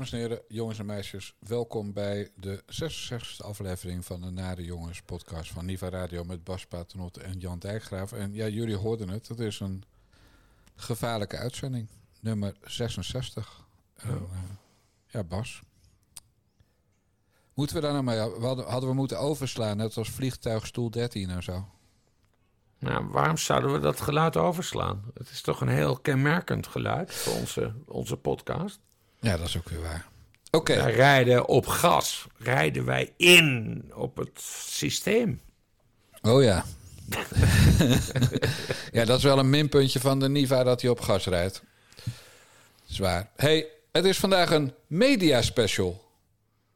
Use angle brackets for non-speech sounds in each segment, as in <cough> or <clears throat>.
Dames en heren, jongens en meisjes, welkom bij de 66e aflevering van de Nare Jongens podcast van Niva Radio met Bas Paternot en Jan Dijkgraaf. En ja, jullie hoorden het, het is een gevaarlijke uitzending, nummer 66. En, uh, ja, Bas. Moeten we daar nou mee? Hadden, we moeten overslaan, net als vliegtuig stoel 13 en zo. Nou, waarom zouden we dat geluid overslaan? Het is toch een heel kenmerkend geluid voor onze, onze podcast. Ja, dat is ook weer waar. Oké. Wij rijden op gas. Rijden wij in op het systeem. Oh ja. <laughs> ja, dat is wel een minpuntje van de Niva dat hij op gas rijdt. Zwaar. hey, het is vandaag een media special.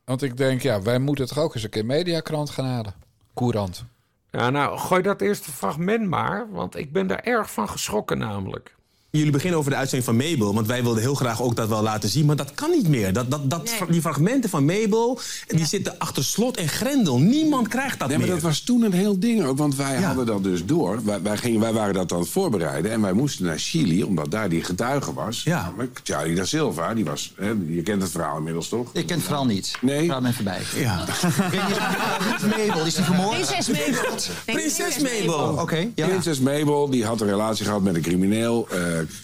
Want ik denk, ja, wij moeten toch ook eens een keer Mediakrant gaan halen. Courant. Ja, nou, gooi dat eerste fragment maar, want ik ben daar erg van geschrokken namelijk. Jullie beginnen over de uitzending van Mabel, want wij wilden heel graag ook dat wel laten zien, maar dat kan niet meer. Dat, dat, dat, Nee. Die fragmenten van Mabel, die zitten achter slot en grendel. Niemand krijgt dat Nee, maar meer. dat was toen een heel ding ook, want wij hadden dat dus door. Wij, wij, gingen, wij waren dat aan het voorbereiden en wij moesten naar Chili, omdat daar die getuige was. Ja. Namelijk Charlie da Silva, die was, hè, je kent het verhaal inmiddels toch? Ik ken het verhaal niet. Nee. Praat me even bij. Ja. Mabel, is die <laughs> vermoord? Prinses Mabel. Prinses Mabel. Oké, ja. Prinses Mabel, die had een relatie gehad met een crimineel,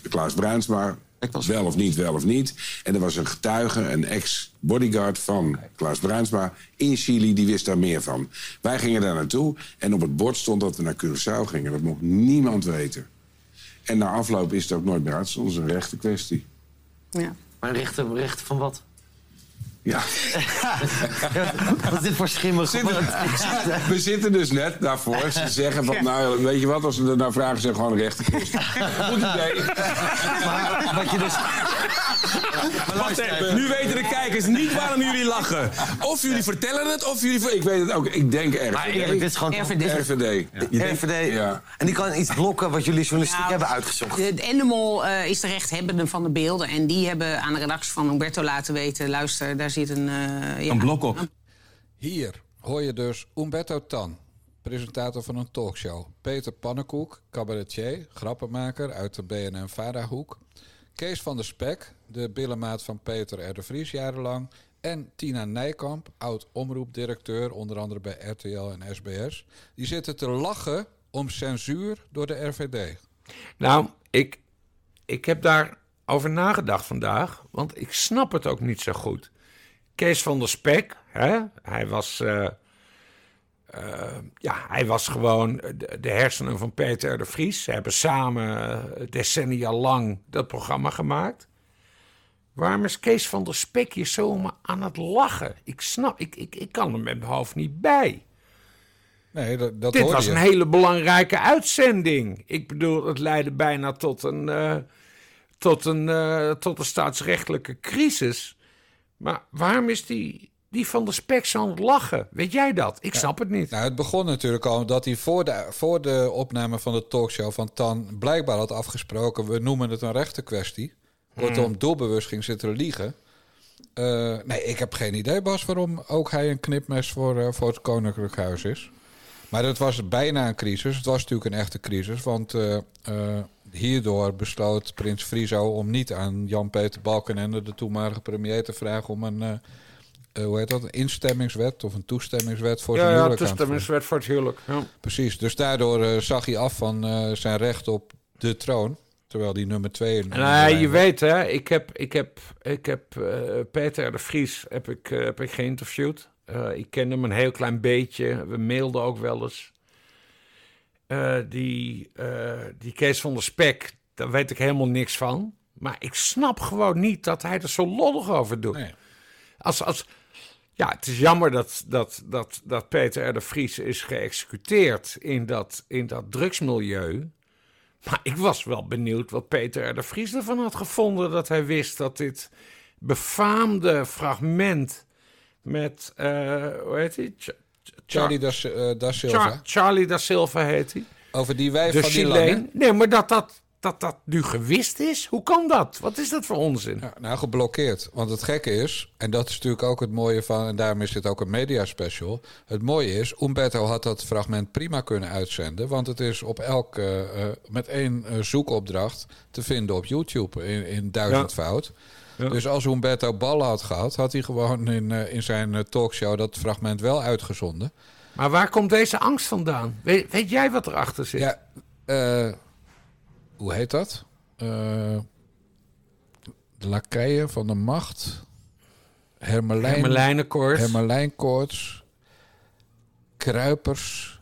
eh Klaas Bruinsma. Ik was- Wel of niet, wel of niet. En er was een getuige, een ex-bodyguard van Klaas Bruinsma in Chili, die wist daar meer van. Wij gingen daar naartoe en op het bord stond dat we naar Curaçao gingen. Dat mocht niemand weten. En na afloop is het ook nooit meer uit. Dat is een rechte kwestie. Ja. Maar rechten, rechten van wat? Ja. <laughs> Wat is dit voor schimmig? <laughs> We zitten dus net daarvoor. Ze zeggen van, nou, weet je wat, als ze er naar vragen, zeg gewoon rechte kwestie. <laughs> Goed idee. Wat je dus... Wacht even, nu weten de kijkers niet waarom jullie lachen. Of jullie vertellen het, of jullie... Ik weet het ook. Ik denk RVD. Maar eerlijk, dit is gewoon... RVD. RVD. RVD. Ja. En die kan iets blokken wat jullie journalistiek Nou, hebben uitgezocht. De, de Endemol eh, is de rechthebbende van de beelden. En die hebben aan de redactie van Umberto laten weten... luister, daar zit een... eh, ja, Een blok op. Hier hoor je dus Umberto Tan, presentator van een talkshow. Peter Pannenkoek, cabaretier, grappenmaker uit de BNN-Vara-hoek. Kees van der Spek, de billenmaat van Peter R. de Vries jarenlang. En Tina Nijkamp, oud-omroepdirecteur, onder andere bij RTL en SBS. Die zitten te lachen om censuur door de RVD. Nou, ik, ik heb daar over nagedacht vandaag, want ik snap het ook niet zo goed. Kees van der Spek, hè? hij was. eh, eh, ja, hij was gewoon de, hersenen van Peter de Vries. Ze hebben samen eh, decennia lang dat programma gemaakt. Waarom is Kees van der Spek hier zo aan het lachen? Ik snap, ik, ik, ik kan er met mijn hoofd niet bij. Nee, dat, dat Dit was je. een hele belangrijke uitzending. Ik bedoel, het leidde bijna tot een, eh, tot een, eh, tot een staatsrechtelijke crisis. Maar waarom is die, die van de spek zo aan het lachen? Weet jij dat? Ik snap het niet. Nou, het begon natuurlijk al dat hij voor de, voor de opname van de talkshow van Tan blijkbaar had afgesproken. We noemen het een rechtenkwestie. Kortom, doelbewust ging zitten liegen. Eh, nee, ik heb geen idee, Bas, waarom ook hij een knipmes voor, eh, voor het Koninklijk Huis is. Maar het was bijna een crisis. Het was natuurlijk een echte crisis. Want eh, hierdoor besloot prins Friso om niet aan Jan-Peter Balkenende, de toenmalige premier, te vragen om een, hoe heet dat, een instemmingswet of een toestemmingswet voor zijn Ja, ja, huwelijk voeren. toestemmingswet voor het huwelijk. Ja. Precies, dus daardoor zag hij af van zijn recht op de troon. Terwijl die nummer twee... Nee, je weet hè, ik heb, ik heb, ik heb eh, Peter de Vries heb ik, eh, heb ik geïnterviewd. Eh, ik ken hem een heel klein beetje. We mailden ook wel eens. Die, die Kees van der Spek, daar weet ik helemaal niks van. Maar ik snap gewoon niet dat hij er zo lollig over doet. Nee. Als, als, ja, het is jammer dat, dat, dat, dat Peter R. de Vries is geëxecuteerd in dat, in dat drugsmilieu. Maar ik was wel benieuwd wat Peter R. de Vries ervan had gevonden. Dat hij wist dat dit befaamde fragment met, eh, hoe heet hij? Ch- Ch- Charlie da, eh, da Silva. Char- Charlie da Silva heet hij. over die wijf De van die. Chileen. Nee, maar dat dat, dat dat nu gewist is? Hoe kan dat? Wat is dat voor onzin? Ja, nou, geblokkeerd. Want het gekke is, en dat is natuurlijk ook het mooie van... en daarom is dit ook een mediaspecial. Het mooie is, Umberto had dat fragment prima kunnen uitzenden... want het is op elke, eh, met één eh, zoekopdracht te vinden op YouTube in, in duizendvoud. Dus als Umberto ballen had gehad... had hij gewoon in, eh, in zijn eh, talkshow dat fragment wel uitgezonden. Maar waar komt deze angst vandaan? Weet, weet jij wat erachter zit? Ja, eh, hoe heet dat? Eh, de lakeien van de macht. Hermelijn, Hermelijnenkoorts. Hermelijnkoorts. Kruipers.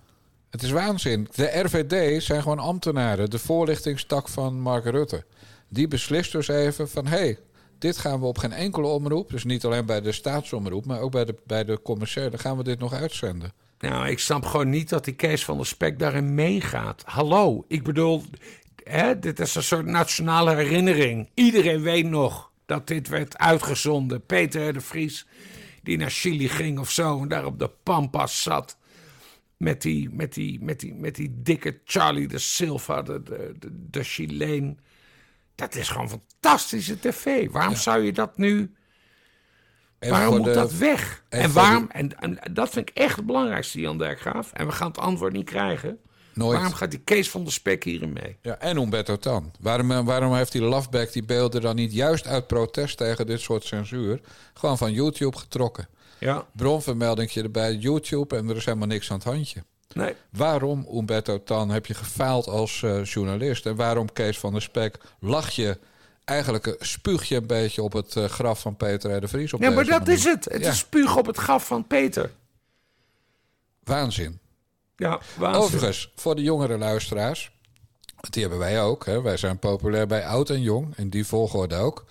Het is waanzin. De RVD zijn gewoon ambtenaren. De voorlichtingstak van Mark Rutte. Die beslist dus even van... hé, hey, dit gaan we op geen enkele omroep... dus niet alleen bij de staatsomroep... maar ook bij de, bij de commerciële... gaan we dit nog uitzenden. Nou, ik snap gewoon niet dat die Kees van der Spek daarin meegaat. Hallo, ik bedoel, hè, dit is een soort nationale herinnering. Iedereen weet nog dat dit werd uitgezonden. Peter de Vries, die naar Chili ging of zo... en daar op de Pampas zat... met die, met die, met die, met die dikke Charlie de Silva, de, de, de, de Chileen. Dat is gewoon fantastische tv. Waarom zou je dat nu... En waarom moet de- dat weg? en waarom, en, en dat vind ik echt het belangrijkste, Jan Dijkgraaf. En we gaan het antwoord niet krijgen. Nooit. Waarom gaat die Kees van der Spek hierin mee? Ja, en Umberto Tan. Waarom, eh, waarom heeft die Loveback die beelden dan niet juist uit protest tegen dit soort censuur... gewoon van YouTube getrokken? Ja, Bronvermeldingje erbij, YouTube en er is helemaal niks aan het handje. nee. Waarom, Umberto Tan, heb je gefaald als eh, journalist? En waarom, Kees van der Spek, lach je... Eigenlijk spuug je een beetje op het eh, graf van Peter R. de Vries op Ja, maar dat manier. is het. Het Ja. is spuug op het graf van Peter. Waanzin. Ja, waanzin. Overigens, voor de jongere luisteraars... want die hebben wij ook. Hè? Wij zijn populair bij oud en jong. In die volgorde ook.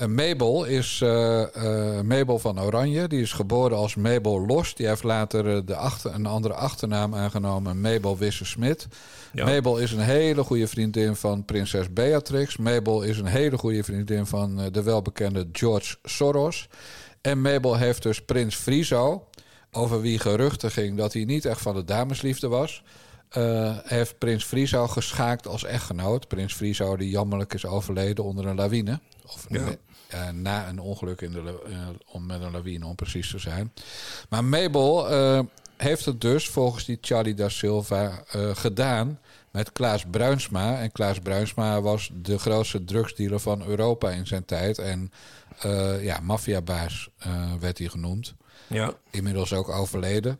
En Mabel is eh, eh, Mabel van Oranje. Die is geboren als Mabel Los. Die heeft later eh, de achter, een andere achternaam aangenomen. Mabel Wisse-Smit. Ja. Mabel is een hele goede vriendin van prinses Beatrix. Mabel is een hele goede vriendin van de welbekende George Soros. En Mabel heeft dus prins Friso... over wie geruchten ging dat hij niet echt van de damesliefde was... eh, heeft prins Friso geschaakt als echtgenoot. Prins Friso die jammerlijk is overleden onder een lawine. Of Ja. eh, na een ongeluk in de, eh, om met een lawine, om precies te zijn. Maar Mabel heeft het dus volgens die Charlie da Silva gedaan met Klaas Bruinsma. En Klaas Bruinsma was de grootste drugsdealer van Europa in zijn tijd. En ja, maffiabaas werd hij genoemd. Ja. Inmiddels ook overleden.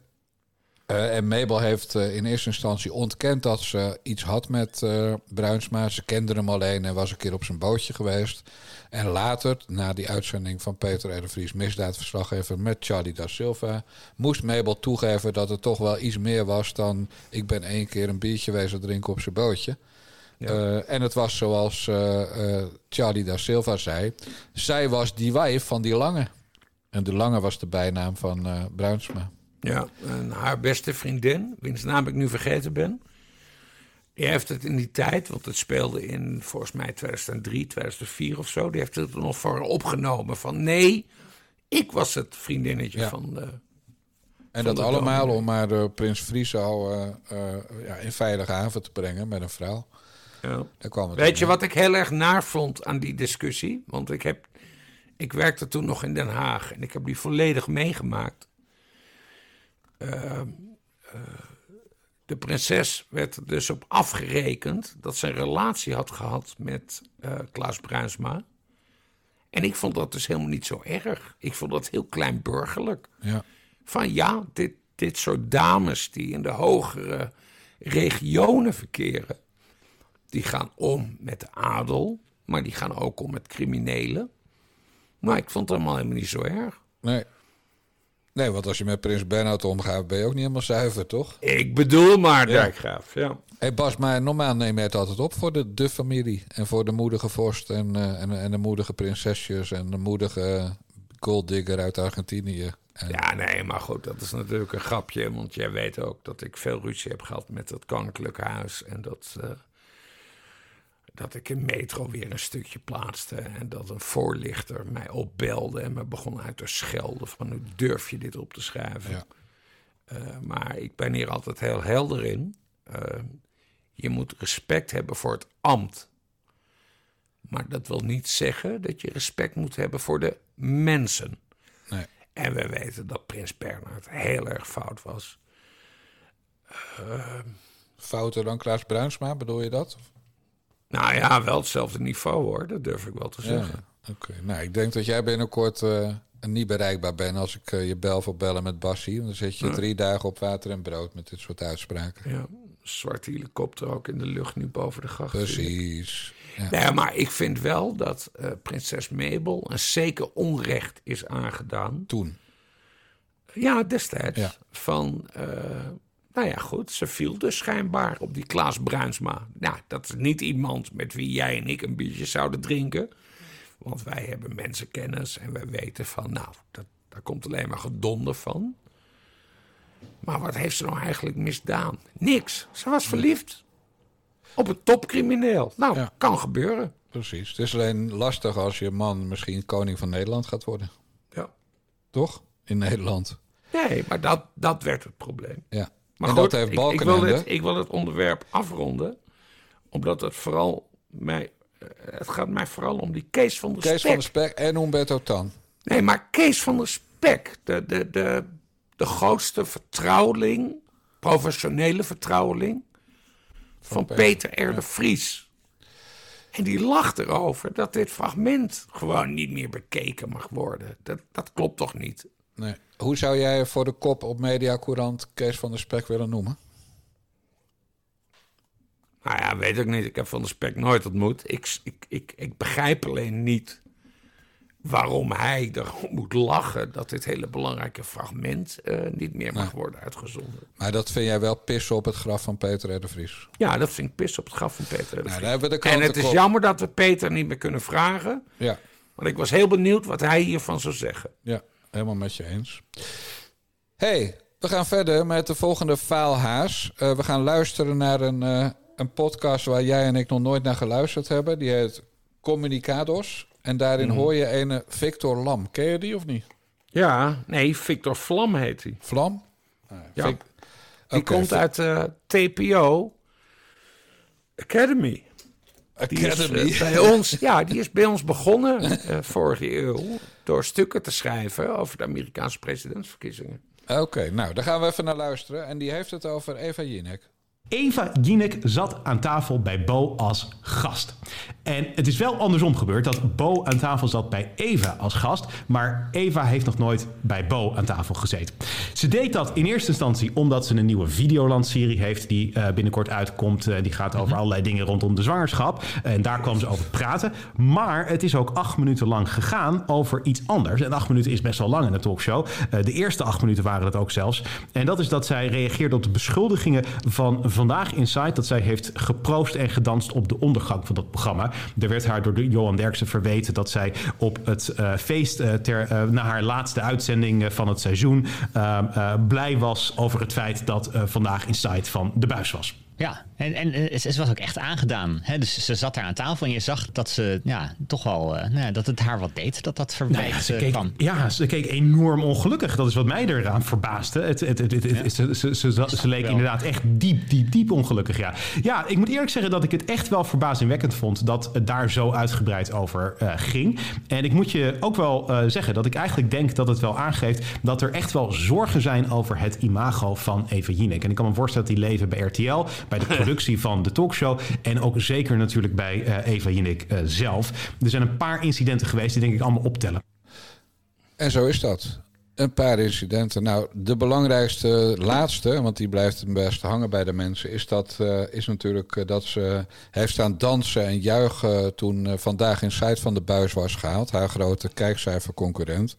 Eh, en Mabel heeft eh, in eerste instantie ontkend dat ze iets had met Bruinsma. Ze kende hem alleen en was een keer op zijn bootje geweest. En later, na die uitzending van Peter R. de Vries, misdaadverslaggever met Charlie da Silva, moest Mabel toegeven dat het toch wel iets meer was dan ik ben één keer een biertje wezen drinken op zijn bootje. En het was zoals Charlie da Silva zei, zij was die wijf van die Lange. En de Lange was de bijnaam van eh, Bruinsma. Ja, en haar beste vriendin, wiens naam ik nu vergeten ben. Die heeft het in die tijd, want het speelde in volgens mij 2003, 2004 of zo. Die heeft het er nog voor opgenomen van nee, ik was het vriendinnetje Ja. van de... En dat allemaal dominee. om maar de prins eh, eh, ja, in veilige haven te brengen met een vrouw. Ja. Daar kwam het Weet je wat ik heel erg naar vond aan die discussie? Want ik, heb, ik werkte toen nog in Den Haag en ik heb die volledig meegemaakt. Ehm, eh, de prinses werd er dus op afgerekend dat ze een relatie had gehad met eh, Klaas Bruinsma. En ik vond dat dus helemaal niet zo erg. Ik vond dat heel kleinburgerlijk Ja. van ja, dit, dit soort dames die in de hogere regionen verkeren, die gaan om met de adel, maar die gaan ook om met criminelen. Maar ik vond het allemaal helemaal niet zo erg. Nee. nee, want als je met prins Bernhard omgaat, ben je ook niet helemaal zuiver, toch? Ik bedoel maar, Dijkgraaf. Ja. hey Bas, maar normaal neem je het altijd op voor de, de familie. En voor de moedige vorst en, eh, en, en de moedige prinsesjes en de moedige golddigger uit Argentinië. En, ja, nee, maar goed, dat is natuurlijk een grapje. Want jij weet ook dat ik veel ruzie heb gehad met het Koninklijk Huis. En dat, eh, dat ik een metro weer een stukje plaatste. En dat een voorlichter mij opbelde en me begon uit te schelden. Van hoe durf je dit op te schrijven? Ja. Eh, maar ik ben hier altijd heel helder in. Eh, Je moet respect hebben voor het ambt. Maar dat wil niet zeggen dat je respect moet hebben voor de mensen. Nee. En we weten dat Prins Bernhard heel erg fout was. Fouter dan Klaas Bruinsma, bedoel je dat? Nou ja, wel hetzelfde niveau hoor, dat durf ik wel te Ja, zeggen. Oké, nou ik denk dat jij binnenkort eh, niet bereikbaar bent als ik eh, je bel voor bellen met Bassie. Want dan zit je drie dagen op water en brood met dit soort uitspraken. Ja, zwarte helikopter ook in de lucht nu boven de gracht. Precies. Ja. Nee, maar ik vind wel dat eh, prinses Mabel een zeker onrecht is aangedaan. Toen. Ja, destijds. Ja. Van, nou ja, goed, ze viel dus schijnbaar op die Klaas Bruinsma. Nou, dat is niet iemand met wie jij en ik een biertje zouden drinken. Want wij hebben mensenkennis en wij weten van, nou, dat, daar komt alleen maar gedonder van. Maar wat heeft ze nou eigenlijk misdaan? Niks. Ze was verliefd op een topcrimineel. Nou, Ja. kan gebeuren. Precies. Het is alleen lastig als je man misschien koning van Nederland gaat worden. Ja. Toch? In Nederland. Nee, maar dat, dat werd het probleem. Ja. Maar en goed, dat heeft ik, ik, wil het, ik wil het onderwerp afronden. Omdat het vooral mij... eh, Het gaat mij vooral om die Kees van der Kees Spek. van der Spek en Humberto Tan. Nee, maar Kees van der Spek. De, de, de, de grootste vertrouweling, professionele vertrouweling... van, Peter, Peter, R. de Vries. En die lacht erover dat dit fragment gewoon niet meer bekeken mag worden. Dat, dat klopt toch niet? Nee. Hoe zou jij voor de kop op Media Courant Kees van der Spek willen noemen? Nou ja, weet ik niet. Ik heb Van der Spek nooit ontmoet. Ik, ik, ik, ik begrijp alleen niet waarom hij erom <laughs> moet lachen... dat dit hele belangrijke fragment eh, niet meer mag worden uitgezonden. Maar dat vind jij wel pissen op het graf van Peter R. de Vries. Ja, dat vind ik pis op het graf van Peter. R. de Nou, Vries. en het is jammer dat we Peter niet meer kunnen vragen. Ja. Want ik was heel benieuwd wat hij hiervan zou zeggen. Ja, helemaal met je eens. hey, we gaan verder met de volgende faalhaas. Eh we gaan luisteren naar een, eh, een podcast waar jij en ik nog nooit naar geluisterd hebben. Die heet Communicados. En daarin Mhm. hoor je een Victor Lam. Ken je die of niet? Ja, nee, Victor Vlam heet hij. Vlam? Ja, Vic- die komt uit eh, TPO Academy. Die is, eh, bij ons, ja, die is bij ons begonnen <laughs> eh, vorige eeuw door stukken te schrijven over de Amerikaanse presidentsverkiezingen. Oké, nou, daar gaan we even naar luisteren. En die heeft het over Eva Jinek. Eva Jinek zat aan tafel bij Bo als gast. En het is wel andersom gebeurd dat Bo aan tafel zat bij Eva als gast. Maar Eva heeft nog nooit bij Bo aan tafel gezeten. Ze deed dat in eerste instantie omdat ze een nieuwe Videoland-serie heeft die eh, binnenkort uitkomt. Eh, die gaat over allerlei dingen rondom de zwangerschap. En daar kwam ze over praten. Maar het is ook acht minuten lang gegaan over iets anders. En acht minuten is best wel lang in een talkshow. Eh, de eerste acht minuten waren het ook zelfs. En dat is dat zij reageerde op de beschuldigingen van Vandaag Inside. Dat zij heeft geproost en gedanst op de ondergang van dat programma. Er werd haar door Johan Derksen verweten dat zij op het eh, feest eh, ter, eh, na haar laatste uitzending van het seizoen blij was over het feit dat Vandaag Inside van de buis was. Ja, en, en eh, ze, ze was ook echt aangedaan. Hè? Dus ze zat daar aan tafel en je zag dat ze ja, toch wel eh, nou dat het haar wat deed, dat dat Nou voorbij ja, ze keek, kwam. ja, ze keek enorm ongelukkig. Dat is wat mij eraan verbaasde. Het, het, het, ze, ze, ze, ze, ze leek wel. inderdaad echt diep, diep, diep ongelukkig. Ja. ja, ik moet eerlijk zeggen dat ik het echt wel verbazingwekkend vond dat het daar zo uitgebreid over ging. En ik moet je ook wel zeggen dat ik eigenlijk denk dat het wel aangeeft dat er echt wel zorgen zijn over het imago van Eva Jinek. En ik kan me voorstellen dat die leven bij RTL, bij de productie van de talkshow en ook zeker natuurlijk bij eh, Eva Jinek eh, zelf. Er zijn een paar incidenten geweest die denk ik allemaal optellen. En zo is dat. Een paar incidenten. Nou, de belangrijkste, laatste, want die blijft het best hangen bij de mensen, is, dat, eh, is natuurlijk dat ze heeft staan dansen en juichen toen vandaag in van de buis was gehaald. Haar grote kijkcijferconcurrent.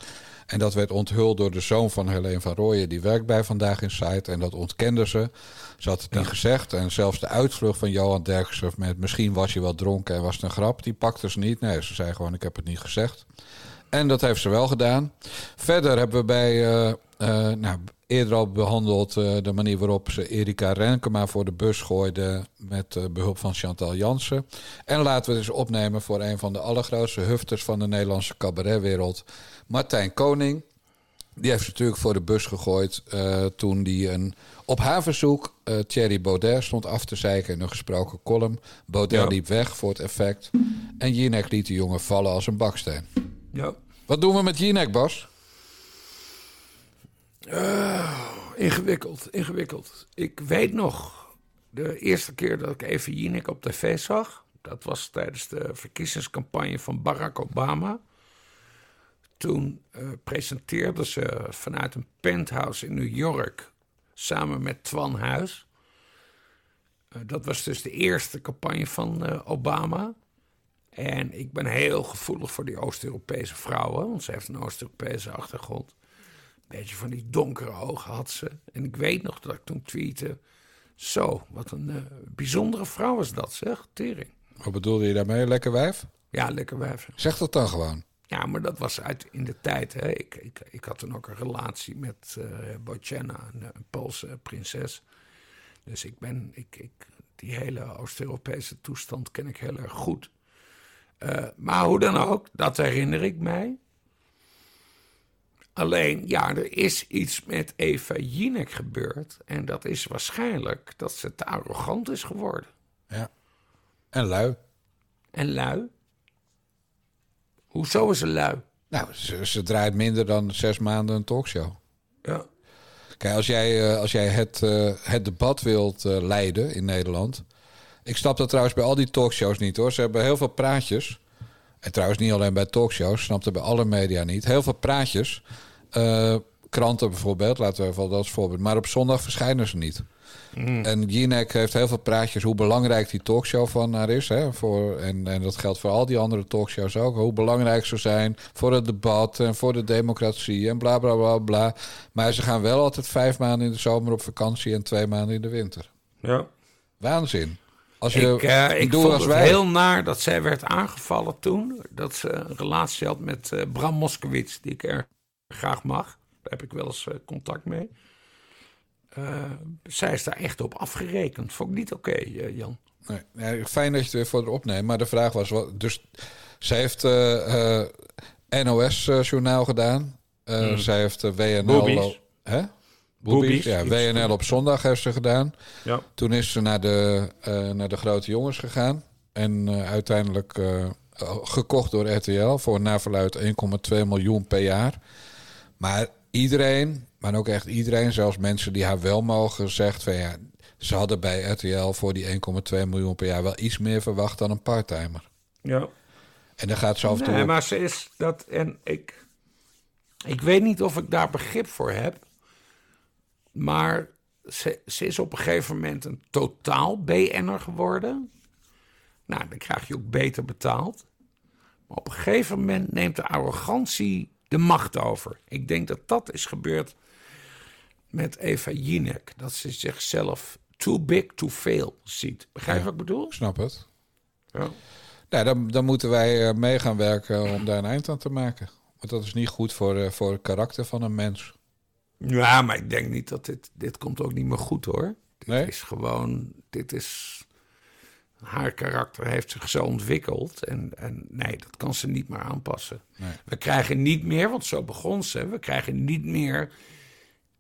En dat werd onthuld door de zoon van Helene van Rooyen, die werkt bij Vandaag in. En dat ontkende ze. Ze had het niet gezegd. En zelfs de uitvlucht van Johan Derksen met misschien was je wel dronken en was het een grap, die pakte ze niet. Nee, ze zei gewoon ik heb het niet gezegd. En dat heeft ze wel gedaan. Verder hebben we bij, eh, nou, eerder al behandeld eh, de manier waarop ze Erika Renkema voor de bus gooide met eh, behulp van Chantal Jansen. En laten we het eens opnemen voor een van de allergrootste hufters van de Nederlandse cabaretwereld, Martijn Koning. Die heeft ze natuurlijk voor de bus gegooid toen die een, op haar verzoek eh, Thierry Baudet stond af te zeiken in een gesproken column. Baudet Ja. liep weg voor het effect. En Jinek liet de jongen vallen als een baksteen. Ja. Wat doen we met Jinek, Bas? Ingewikkeld, ingewikkeld. Ik weet nog, de eerste keer dat ik even Jinek op tv zag... dat was tijdens de verkiezingscampagne van Barack Obama. Toen eh, presenteerde ze vanuit een penthouse in New York... samen met Twan Huis. Eh, dat was dus de eerste campagne van eh, Obama... En ik ben heel gevoelig voor die Oost-Europese vrouwen, want ze heeft een Oost-Europese achtergrond. Een beetje van die donkere ogen had ze. En ik weet nog dat ik toen tweette... Zo, wat een eh, bijzondere vrouw is dat, zeg. Tering. Wat bedoelde je daarmee? Lekker wijf? Ja, lekker wijf. Zeg dat dan gewoon. Ja, maar dat was uit in de tijd. Hè. Ik, ik, ik had toen ook een relatie met Bojana, een, een Poolse prinses. Dus ik ben, ik, ik, die hele Oost-Europese toestand ken ik heel erg goed. Eh, maar hoe dan ook, dat herinner ik mij. Alleen, ja, er is iets met Eva Jinek gebeurd. En dat is waarschijnlijk dat ze te arrogant is geworden. Ja. En lui. En lui. Hoezo is ze lui? Nou, ze, ze draait minder dan zes maanden een talkshow. Ja. Kijk, als jij, eh, als jij het, eh, het debat wilt eh, leiden in Nederland. Ik snap dat trouwens bij al die talkshows niet hoor. Ze hebben heel veel praatjes. En trouwens niet alleen bij talkshows, snap het bij alle media niet. Heel veel praatjes. Kranten bijvoorbeeld, laten we even dat als voorbeeld. Maar op zondag verschijnen ze niet. En Jinek heeft heel veel praatjes hoe belangrijk die talkshow van haar is. Hè, voor, en, en dat geldt voor al die andere talkshows ook. Hoe belangrijk ze zijn voor het debat en voor de democratie en bla bla bla bla. Maar ze gaan wel altijd vijf maanden in de zomer op vakantie en twee maanden in de winter. Ja. Waanzin. Als je Ik, eh, ik doe vond als het wij. heel naar dat zij werd aangevallen toen. Dat ze een relatie had met eh, Bram Moskowitz, die ik erg graag mag. Daar heb ik wel eens eh, contact mee. Eh, zij is daar echt op afgerekend. Vond ik niet oké, eh, Jan. Nee, nee, fijn dat je het weer voor de opneemt. Maar de vraag was, wat, dus zij heeft eh, NOS-journaal gedaan. Eh, Zij heeft WNL... Hè? Boobies. Ja, WNL op zondag heeft ze gedaan. Ja. Toen is ze naar de, eh, naar de grote jongens gegaan. En eh, uiteindelijk eh, gekocht door RTL voor naar verluid 1,2 miljoen per jaar. Maar iedereen, maar ook echt iedereen, zelfs mensen die haar wel mogen, zegt van ja, ze hadden bij RTL voor die 1,2 miljoen per jaar wel iets meer verwacht dan een parttimer. ja. En dan gaat ze af en toe. Nee, maar ze is dat. En ik. Ik weet niet of ik daar begrip voor heb. Maar ze, ze is op een gegeven moment een totaal BN'er geworden. Nou, dan krijg je ook beter betaald. Maar op een gegeven moment neemt de arrogantie de macht over. Ik denk dat dat is gebeurd met Eva Jinek. Dat ze zichzelf too big to fail ziet. Begrijp je wat ik bedoel? Snap het. Ja. Nou, dan, dan moeten wij eh, mee gaan werken om daar een eind aan te maken. Want dat is niet goed voor, eh, voor het karakter van een mens. Ja, maar ik denk niet dat dit... Dit komt ook niet meer goed, hoor. Dit Nee? is gewoon... Dit is... Haar karakter heeft zich zo ontwikkeld. En, en nee, dat kan ze niet meer aanpassen. Nee. We krijgen niet meer, want zo begon ze... We krijgen niet meer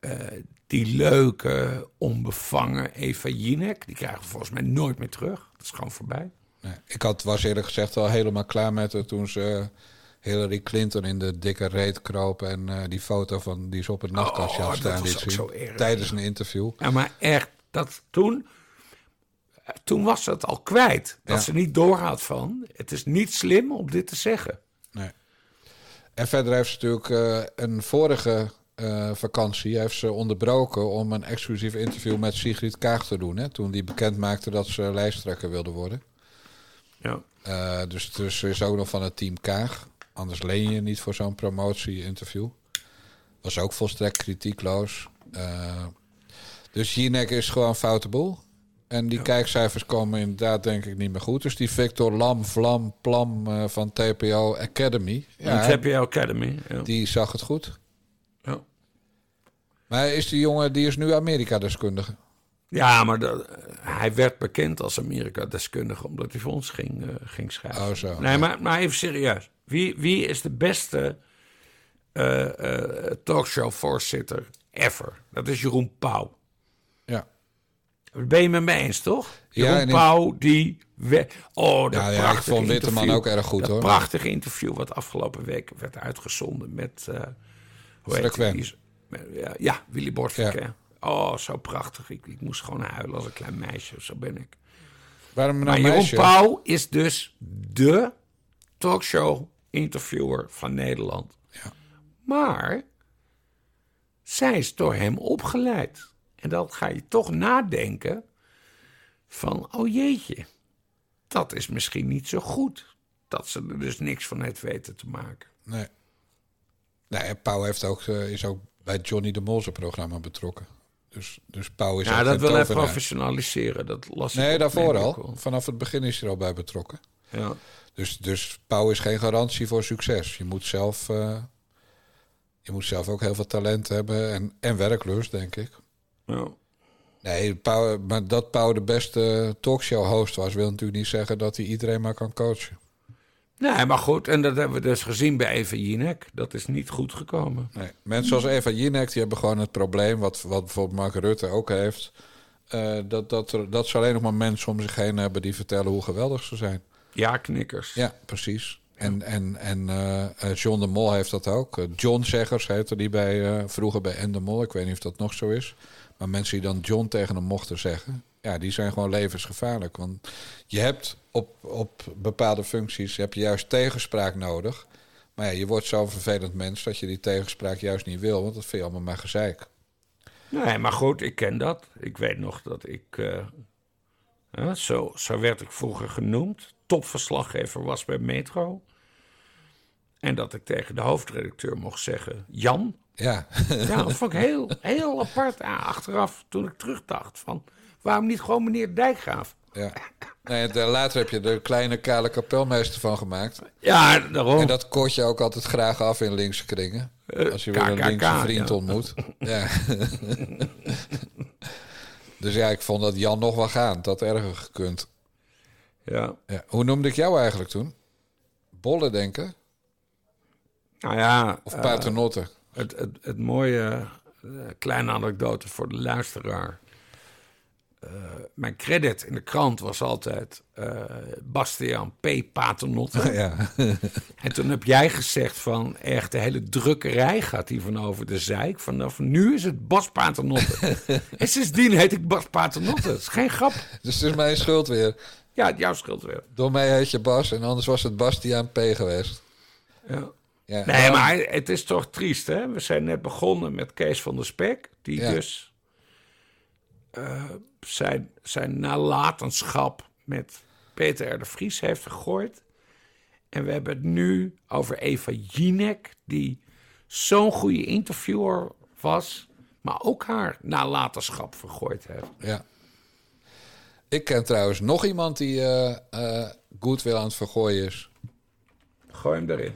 eh, die leuke, onbevangen Eva Jinek. Die krijgen we volgens mij nooit meer terug. Dat is gewoon voorbij. Nee. Ik had, was eerlijk gezegd al helemaal klaar met haar toen ze Hillary Clinton in de dikke reet kroop. En eh, die foto van die ze op het nachtkastje Oh, staan liet zien. Tijdens een interview. Ja, maar echt, dat toen... Toen was ze het al kwijt. Dat Ja. ze niet doorgaat van... Het is niet slim om dit te zeggen. Nee. En verder heeft ze natuurlijk eh, een vorige eh, vakantie heeft ze onderbroken om een exclusief interview met Sigrid Kaag te doen. Hè, toen die bekend maakte dat ze lijsttrekker wilde worden. Ja. Eh, dus, dus ze is ook nog van het team Kaag. Anders leen je niet voor zo'n promotie-interview. Was ook volstrekt kritiekloos. Eh, dus Jinek is gewoon foute boel. En die kijkcijfers komen inderdaad denk ik niet meer goed. Dus die Victor Lam, Vlam, Plam van TPO Academy. Ja, Ja, TPO Academy. Ja. die zag het goed. Maar is die jongen, die is nu Amerika-deskundige. Ja, maar hij werd bekend als Amerika-deskundige omdat hij voor ons ging, eh, ging schrijven. Oh, zo. Nee, maar, maar even serieus. Wie, wie is de beste eh, talkshow-voorzitter ever. Dat is Jeroen Pauw. Ja. Ben je met me eens, toch? Ja, Jeroen Pauw, die... We... Oh, dat Ja, ja, ik prachtige vond Witteman interview. ook erg goed, dat hoor. prachtige interview wat afgelopen week werd uitgezonden met... hoe heet die? Ja, ja, Willy Bortfrequent. Oh, zo prachtig. Ik, ik moest gewoon huilen als een klein meisje. Zo ben ik. Waarom nou Maar Jeroen meisje? Pauw is dus de talkshow-interviewer van Nederland. Maar zij is door hem opgeleid. En dan ga je toch nadenken van, oh jeetje, dat is misschien niet zo goed. Dat ze er dus niks van heeft weten te maken. Nee. Nee, Pauw heeft ook, eh, is ook bij Johnny de Mol zijn programma betrokken. Dus, dus Pauw is Ja, dat wil hij professionaliseren. Dat las Nee, daarvoor al. Vanaf het begin is hij er al bij betrokken. Ja. Dus, dus Pauw is geen garantie voor succes. Je moet zelf, eh, je moet zelf ook heel veel talent hebben en, en werklust, denk ik. Ja. Nee, Pauw, maar dat Pauw de beste talkshow-host was, wil natuurlijk niet zeggen dat hij iedereen maar kan coachen. Nee, maar goed, en dat hebben we dus gezien bij Eva Jinek. Dat is niet goed gekomen. Nee. Mensen zoals Eva Jinek, die hebben gewoon het probleem, wat, wat bijvoorbeeld Mark Rutte ook heeft, eh, dat, dat, er, dat ze alleen nog maar mensen om zich heen hebben die vertellen hoe geweldig ze zijn. Ja, knikkers. Ja, precies. En, en, en eh, eh, John de Mol heeft dat ook. John Zeggers heette die bij, vroeger bij En de Mol. Ik weet niet of dat nog zo is. Maar mensen die dan John tegen hem mochten zeggen... ja, die zijn gewoon levensgevaarlijk. Want je hebt op, op bepaalde functies heb je juist tegenspraak nodig. Maar ja, je wordt zo'n vervelend mens... dat je die tegenspraak juist niet wil. Want dat vind je allemaal maar gezeik. Nee, maar goed, ik ken dat. Ik weet nog dat ik. eh, zo, zo werd ik vroeger genoemd. Topverslaggever was bij Metro. En dat ik tegen de hoofdredacteur mocht zeggen: Jan. Ja. Ja, dat vond ik <laughs> heel, heel apart. Ja, achteraf, toen ik terugdacht: van waarom niet gewoon meneer Dijkgraaf? Ja. Nee, de- later heb je er kleine kale kapelmeester van gemaakt. Ja, daarom. En dat koort je ook altijd graag af in linkse kringen. Eh, Als je weer een linkse vriend ja. ontmoet. Ja. <laughs> dus ja, ik vond dat Jan nog wel gaan. Dat had erger gekund. Ja. Ja. Hoe noemde ik jou eigenlijk toen? Bolle denken? Nou ja. Of eh, paternotte? het, het, het mooie, eh, kleine anekdote voor de luisteraar. Eh, mijn credit in de krant was altijd eh, Bastiaan P. Paternotte. <laughs> Ja. <laughs> En toen heb jij gezegd van, echt de hele drukkerij gaat hier van over de zeik. Vanaf nu is het Bas Paternotte. <laughs> en sindsdien heet ik Bas Paternotte. Dat is geen grap. Dus het is mijn schuld weer. Ja, jouw schuld weer. Door mij heet je Bas en anders was het Bastiaan P. geweest. Ja. Ja, Nee, maar het is toch triest, hè? We zijn net begonnen met Kees van der Spek, die Ja. dus eh, zijn, zijn nalatenschap met Peter R. de Vries heeft gegooid. En we hebben het nu over Eva Jinek, die zo'n goede interviewer was, maar ook haar nalatenschap vergooid heeft. Ja. Ik ken trouwens nog iemand die eh eh goed wil aan het vergooien is. Gooi hem erin.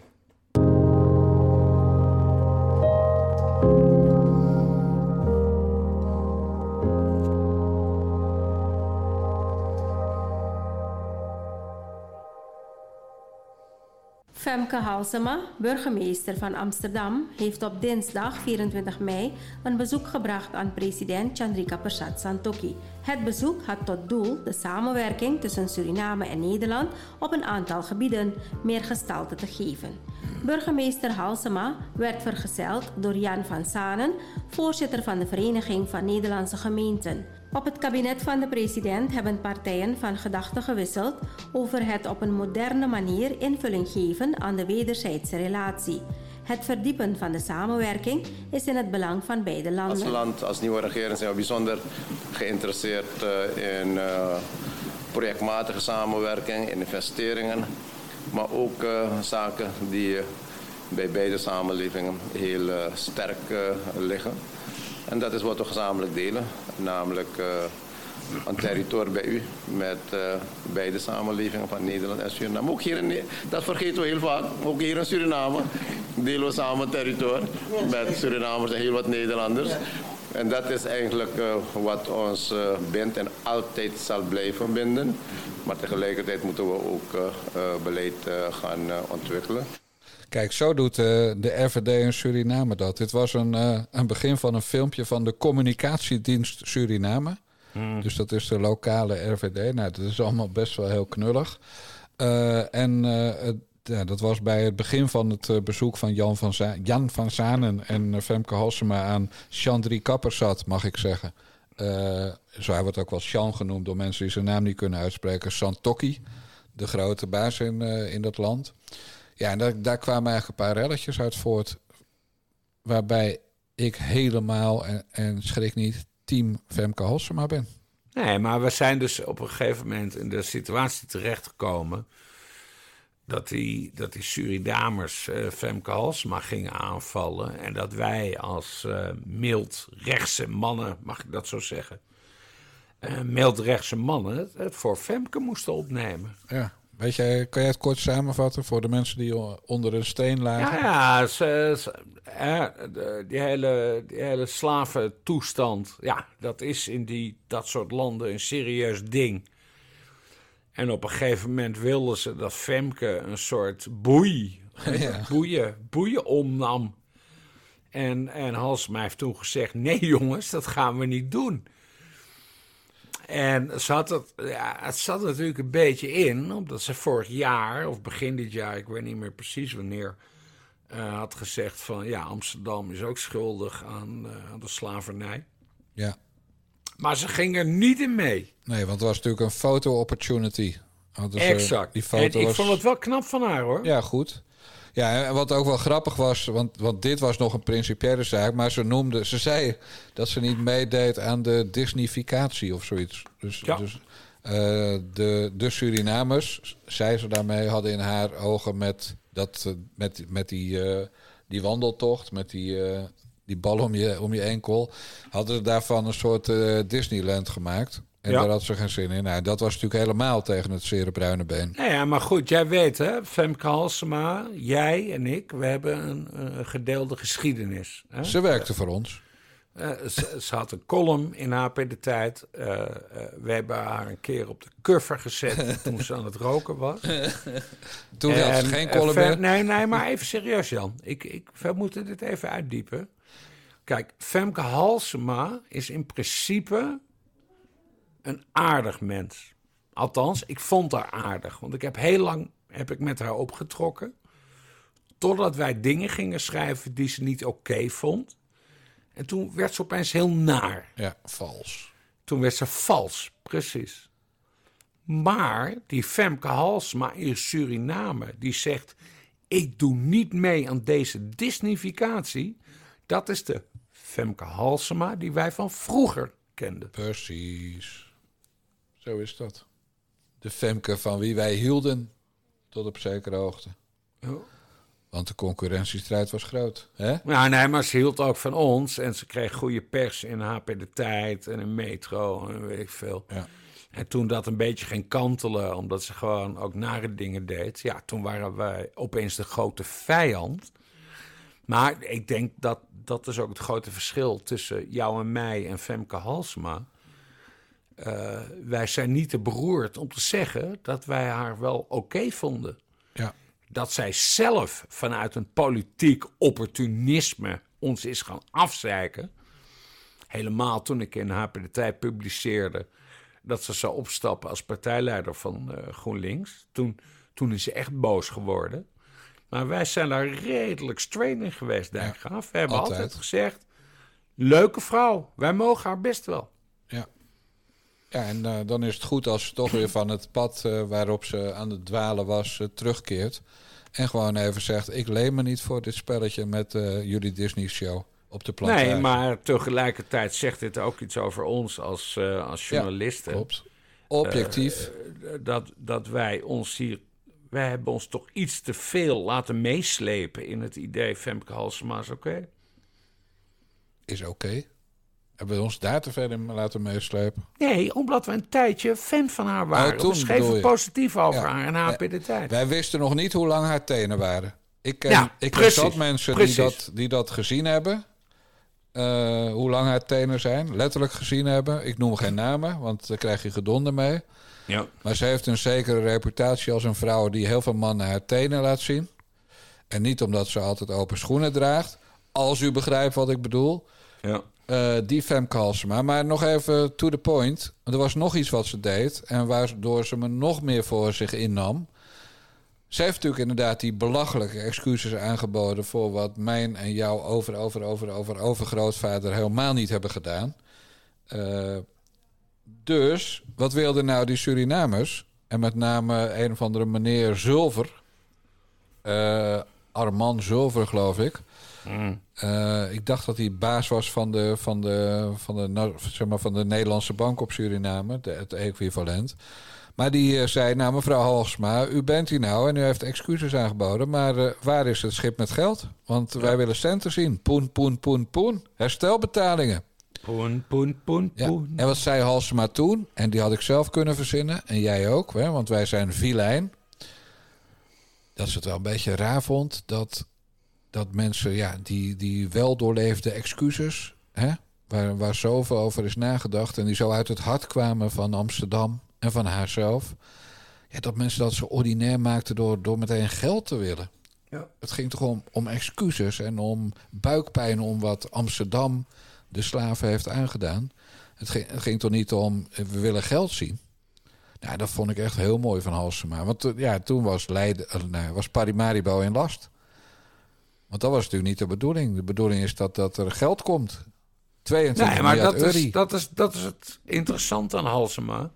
Femke Halsema, burgemeester van Amsterdam, heeft op dinsdag 24 mei een bezoek gebracht aan president Chandrika Persat Santokhi. Het bezoek had tot doel de samenwerking tussen Suriname en Nederland op een aantal gebieden meer gestalte te geven. Burgemeester Halsema werd vergezeld door Jan van Sanen, voorzitter van de Vereniging van Nederlandse Gemeenten. Op het kabinet van de president hebben partijen van gedachten gewisseld over het op een moderne manier invulling geven aan de wederzijdse relatie. Het verdiepen van de samenwerking is in het belang van beide Als landen. land, als nieuwe regering zijn we bijzonder geïnteresseerd eh, in eh, projectmatige samenwerking, in investeringen, maar ook eh, zaken die bij beide samenlevingen heel sterk liggen. En dat is wat we gezamenlijk delen, namelijk eh, een territorium bij u met eh, beide samenlevingen van Nederland en Suriname. Ook hier in, dat vergeten we heel vaak, ook hier in Suriname delen we samen territorium met Surinamers en heel wat Nederlanders. En dat is eigenlijk eh, wat ons eh, bindt en altijd zal blijven binden. Maar tegelijkertijd moeten we ook beleid gaan ontwikkelen. Kijk, zo doet eh, de RVD in Suriname dat. Dit was een, eh, een begin van een filmpje van de Communicatiedienst Suriname. Hmm. Dus dat is de lokale RVD. Nou, dat is allemaal best wel heel knullig. Eh, en het- ja, dat was bij het begin van het bezoek van Jan van, Za- Jan van Zanen en Femke Halsema aan Chandri Kappersat, mag ik zeggen. Zo hij wordt ook wel Sjan genoemd door mensen die zijn naam niet kunnen uitspreken. Santokki, de grote baas in, in dat land. Ja, en daar, daar kwamen eigenlijk een paar relletjes uit voort. Waarbij ik helemaal, en, en schrik niet, team Femke Halsema ben. Nee, maar we zijn dus op een gegeven moment in de situatie terechtgekomen. dat die, dat die Surinamers eh, Femke Halsema gingen aanvallen. En dat wij als eh, mild rechtse mannen, mag ik dat zo zeggen. eh mild rechtse mannen het, het voor Femke moesten opnemen. Ja. Weet jij, kan jij het kort samenvatten voor de mensen die onder een steen lagen? Ja, ja ze, ze- hè, de- die, hele, die hele slaventoestand, ja, dat is in die, dat soort landen een serieus ding. En op een gegeven moment wilden ze dat Femke een soort boei, <laughs> Ja. boeien, boeien omnam. En, en Halsema heeft toen gezegd, nee jongens, dat gaan we niet doen. En ze had het, ja, het zat natuurlijk een beetje in, omdat ze vorig jaar, of begin dit jaar, ik weet niet meer precies wanneer, eh, had gezegd van ja, Amsterdam is ook schuldig aan, eh, aan de slavernij. Ja. Maar ze ging er niet in mee. Nee, want het was natuurlijk een foto-opportunity. Hadden ze- exact. Die foto en ik was... vond het wel knap van haar hoor. Ja, goed. Ja, en wat ook wel grappig was, want, want dit was nog een principiële zaak, maar ze noemde, ze zei dat ze niet meedeed aan de Disneyficatie of zoiets. Dus, Ja. dus eh, de, de Surinamers, zei ze daarmee, hadden in haar ogen met, dat, met, met die, eh, die wandeltocht, met die, eh, die bal om je, om je enkel, hadden ze daarvan een soort Disneyland gemaakt. En Ja. daar had ze geen zin in. Nou, dat was natuurlijk helemaal tegen het zere bruine been. Nou ja, maar goed, jij weet hè, Femke Halsema, jij en ik, we hebben een, een gedeelde geschiedenis. Hè? Ze werkte voor ons. Eh, ze, ze had een column in HP De Tijd. Eh, we hebben haar een keer op de cover gezet <laughs> toen ze aan het roken was. Toen had ze En, geen column meer. Nee, nee, maar even serieus Jan. Ik, ik, we moeten dit even uitdiepen. Kijk, Femke Halsema is in principe een aardig mens. Althans, ik vond haar aardig. Want ik heb heel lang heb ik met haar opgetrokken. Totdat wij dingen gingen schrijven die ze niet oké vond. En toen werd ze opeens heel naar. Ja, vals. Toen werd ze vals, precies. Maar die Femke Halsema in Suriname, die zegt... ik doe niet mee aan deze Disneyficatie. Dat is de Femke Halsema die wij van vroeger kenden. Precies. Zo is dat. De Femke van wie wij hielden, tot op zekere hoogte. Oh. Want de concurrentiestrijd was groot. Hè? Ja, nee, maar ze hield ook van ons. En ze kreeg goede pers in HP De Tijd en in Metro en weet ik veel. Ja. En toen dat een beetje ging kantelen, omdat ze gewoon ook nare dingen deed... ja, toen waren wij opeens de grote vijand. Maar ik denk dat dat is ook het grote verschil tussen jou en mij en Femke Halsema. Eh, wij zijn niet te beroerd om te zeggen dat wij haar wel oké vonden. Ja. Dat zij zelf vanuit een politiek opportunisme ons is gaan afzeiken. Helemaal toen ik in HP De Tijd publiceerde dat ze zou opstappen als partijleider van eh, GroenLinks. Toen, toen is ze echt boos geworden. Maar wij zijn daar redelijk straight in geweest, ik. Gaaf. We hebben altijd. altijd. gezegd, leuke vrouw, wij mogen haar best wel. Ja. Ja, en eh, dan is het goed als ze toch weer van het pad eh, waarop ze aan het dwalen was eh, terugkeert. En gewoon even zegt, ik leen me niet voor dit spelletje met jullie Disney-show op de plantage. Nee, maar tegelijkertijd zegt dit ook iets over ons als, als Ja, journalisten. klopt. Objectief. Dat, dat wij ons hier... Wij hebben ons toch iets te veel laten meeslepen in het idee... Femke Halsema is oké. Is oké. Hebben we ons daar te ver in laten meeslepen? Nee, omdat we een tijdje fan van haar waren. Oh, toen we schreven je. positief over Ja. haar en HP De Tijd. Wij wisten nog niet hoe lang haar tenen waren. Ik ken, Ja, ik ken zat mensen precies. die dat, die dat gezien hebben. Eh, hoe lang haar tenen zijn. Letterlijk gezien hebben. Ik noem geen namen, want daar krijg je gedonder mee. Ja. Maar ze heeft een zekere reputatie als een vrouw die heel veel mannen haar tenen laat zien. En niet omdat ze altijd open schoenen draagt. Als u begrijpt wat ik bedoel. Ja. Eh, die Femke Halsema. Maar nog even to the point. Er was nog iets wat ze deed. En waardoor ze me nog meer voor zich innam. Ze heeft natuurlijk inderdaad die belachelijke excuses aangeboden... voor wat mijn en jouw over, over, over, over, overgrootvader helemaal niet hebben gedaan. Eh, dus, wat wilden nou die Surinamers? En met name een of andere meneer Zulver. eh, Armand Zulver, geloof ik. Eh, ik dacht dat hij baas was van de, van de, van de, nou, zeg maar van de Nederlandse bank op Suriname, de, het equivalent. Maar die eh, zei, nou mevrouw Halsma, u bent hier nou en u heeft excuses aangeboden, maar eh, waar is het schip met geld? Want wij willen centen zien. Poen, poen, poen, poen. Herstelbetalingen. Poen, poen, poen, Ja. poen. En wat zei Halsema toen? En die had ik zelf kunnen verzinnen. En jij ook, hè? want wij zijn vilijn. Dat ze het wel een beetje raar vond dat, dat mensen ja, die, die wel doorleefde excuses, hè? Waar, waar zoveel over is nagedacht en die zo uit het hart kwamen van Amsterdam en van haarzelf. Ja, dat mensen dat zo ordinair maakten door, door meteen geld te willen. Ja. Het ging toch om, om excuses en om buikpijn om wat Amsterdam de slaven heeft aangedaan. Het ging, het ging toch niet om we willen geld zien. Nou, dat vond ik echt heel mooi van Halsema. Want eh, ja, toen was, Leiden, nou, was Parimaribo in last. Want dat was natuurlijk niet de bedoeling. De bedoeling is dat, dat er geld komt. 22 Nee, maar miljard dat is, dat, is, dat is het interessante aan Halsema.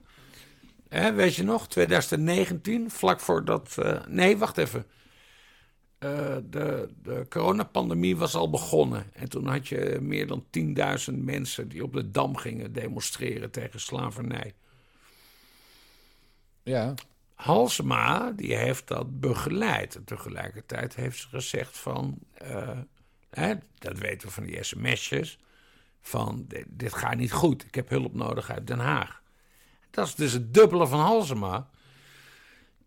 Weet je nog, 2019, vlak voordat... eh nee, wacht even. Eh, de, de coronapandemie was al begonnen. En toen had je meer dan 10.000 mensen die op de Dam gingen demonstreren tegen slavernij. Ja. Halsema, die heeft dat begeleid. En tegelijkertijd heeft ze gezegd van... eh, hè, dat weten we van die sms'jes... van dit, dit gaat niet goed, ik heb hulp nodig uit Den Haag. Dat is dus het dubbele van Halsema.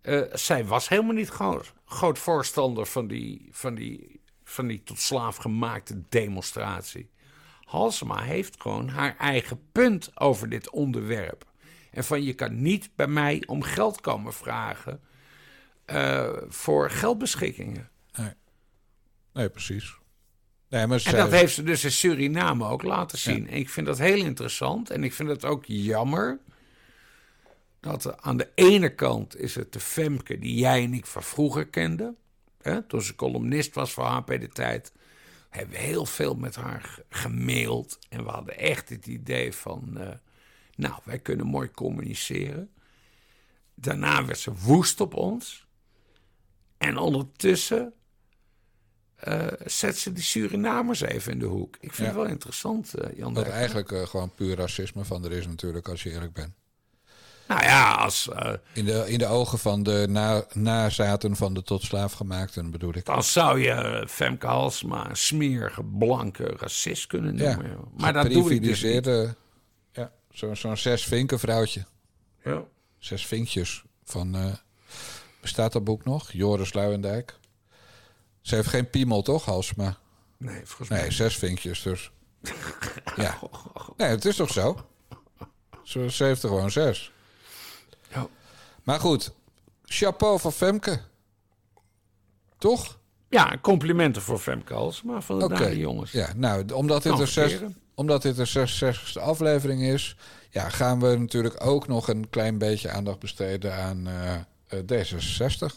Eh, zij was helemaal niet groot, groot voorstander van die, van, die, van die tot slaaf gemaakte demonstratie. Halsema heeft gewoon haar eigen punt over dit onderwerp. En van je kan niet bij mij om geld komen vragen eh, voor geldbeschikkingen. Nee, precies. Nee, maar En dat heeft ze dus in Suriname ook laten zien. En ik vind dat heel interessant. En ik vind het ook jammer dat aan de ene kant is het de Femke die jij en ik van vroeger kenden. Hè, toen ze columnist was voor HP De Tijd. Hebben we heel veel met haar ge- gemaild. En we hadden echt het idee van... eh, nou, wij kunnen mooi communiceren. Daarna werd ze woest op ons. En ondertussen eh, zet ze die Surinamers even in de hoek. Ik vind Ja. het wel interessant, eh, Jan Dat eigenlijk eh, gewoon puur racisme van er is natuurlijk, als je eerlijk bent. Nou ja, als... In de, in de ogen van de na, nazaten van de tot slaaf gemaakten, bedoel ik. dan zou je Femke Halsema een smerige, blanke racist kunnen Ja, noemen. joh. Maar dat doe ik dus niet. Geprivilegeerde- Ja, zo- zo'n zes vinken vrouwtje. Ja. Zes vinkjes van... eh, bestaat dat boek nog? Joris Luijendijk. Ze heeft geen piemel, toch, Halsema? Nee, volgens mij. Nee, zes vinkjes dus. <laughs> ja. Nee, het is toch zo? Ze, ze heeft er gewoon zes. Ja. Maar goed, chapeau van Femke. Toch? Ja, complimenten voor Femke Halsema van de Oké. Dare jongens. Ja, nou, omdat dit, Kan de zes. Omdat dit de 66e aflevering is... Ja, gaan we natuurlijk ook nog een klein beetje aandacht besteden aan eh, eh, D66.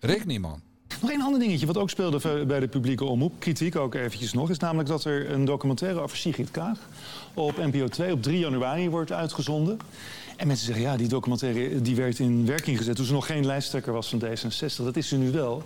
Rick Nieman. Nog een ander dingetje wat ook speelde bij de publieke omroep, kritiek ook eventjes nog, is namelijk dat er een documentaire over Sigrid Kaag op NPO 2 op 3 januari wordt uitgezonden. En mensen zeggen, ja, die documentaire die werd in werking gezet toen ze nog geen lijsttrekker was van D66. Dat is ze nu wel.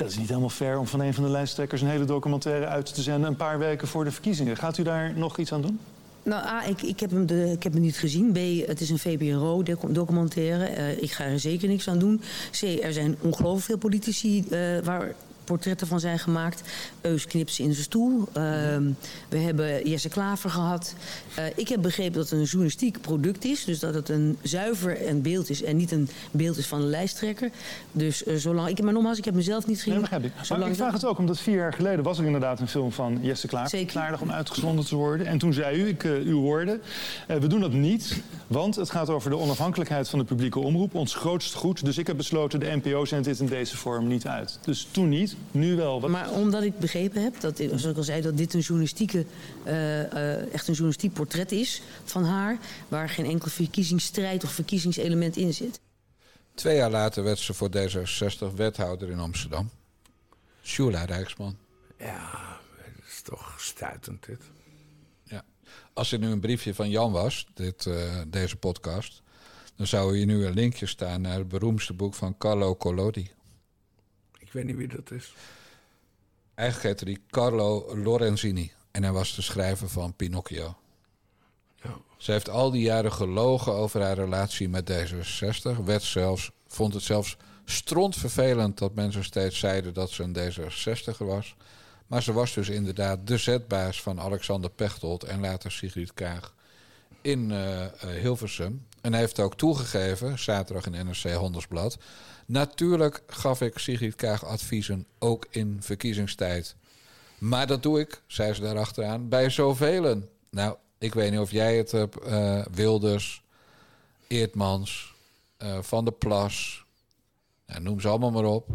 Dat is niet helemaal fair om van een van de lijsttrekkers een hele documentaire uit te zenden een paar weken voor de verkiezingen. Gaat u daar nog iets aan doen? Nou, A, ik, ik, heb hem de, ik heb hem niet gezien. B, het is een VPRO-documentaire. Eh, ik ga er zeker niks aan doen. C, er zijn ongelooflijk veel politici eh, waar portretten van zijn gemaakt. Eus knipt ze in zijn stoel. Ehm, we hebben Jesse Klaver gehad. Eh, ik heb begrepen dat het een journalistiek product is. Dus dat het een zuiver een beeld is en niet een beeld is van een lijsttrekker. Dus eh, zolang... Ik, maar nogmaals, ik heb mezelf niet gezien. Nee, begrijp ik. Maar ik vraag het ook omdat vier jaar geleden was er inderdaad een film van Jesse Klaar. Zeker. Klaardig om uitgezonden te worden. En toen zei u, ik, eh, uw woorden, we doen dat niet, want het gaat over de onafhankelijkheid van de publieke omroep. Ons grootste goed. Dus ik heb besloten, de NPO zendt dit in deze vorm niet uit. Dus toen niet. Nu wel. Wat... Maar omdat ik begrepen heb, dat, zoals ik al zei, dat dit een journalistieke, eh, eh, echt een journalistiek portret is van haar, waar geen enkel verkiezingsstrijd of verkiezingselement in zit. Twee jaar later werd ze voor D66 wethouder in Amsterdam. Shula Rijksman. Ja, dat is toch stuitend dit. Ja. Als dit nu een briefje van Jan was, dit, eh, deze podcast... dan zou hier nu een linkje staan naar het beroemdste boek van Carlo Collodi. Ik weet niet wie dat is. Eigenlijk heette hij Carlo Lorenzini. En hij was de schrijver van Pinocchio. Ja. Ze heeft al die jaren gelogen over haar relatie met D66. Werd zelfs, vond het zelfs strontvervelend dat mensen steeds zeiden dat ze een D66er was. Maar ze was dus inderdaad de zetbaas van Alexander Pechtold en later Sigrid Kaag in eh, eh, Hilversum. En hij heeft ook toegegeven, zaterdag in NRC Handelsblad... natuurlijk gaf ik Sigrid Kaag adviezen, ook in verkiezingstijd. Maar dat doe ik, zei ze daarachteraan, bij zoveel. Nou, ik weet niet of jij het hebt, eh, Wilders, Eertmans, Van der Plas... Nou, noem ze allemaal maar op.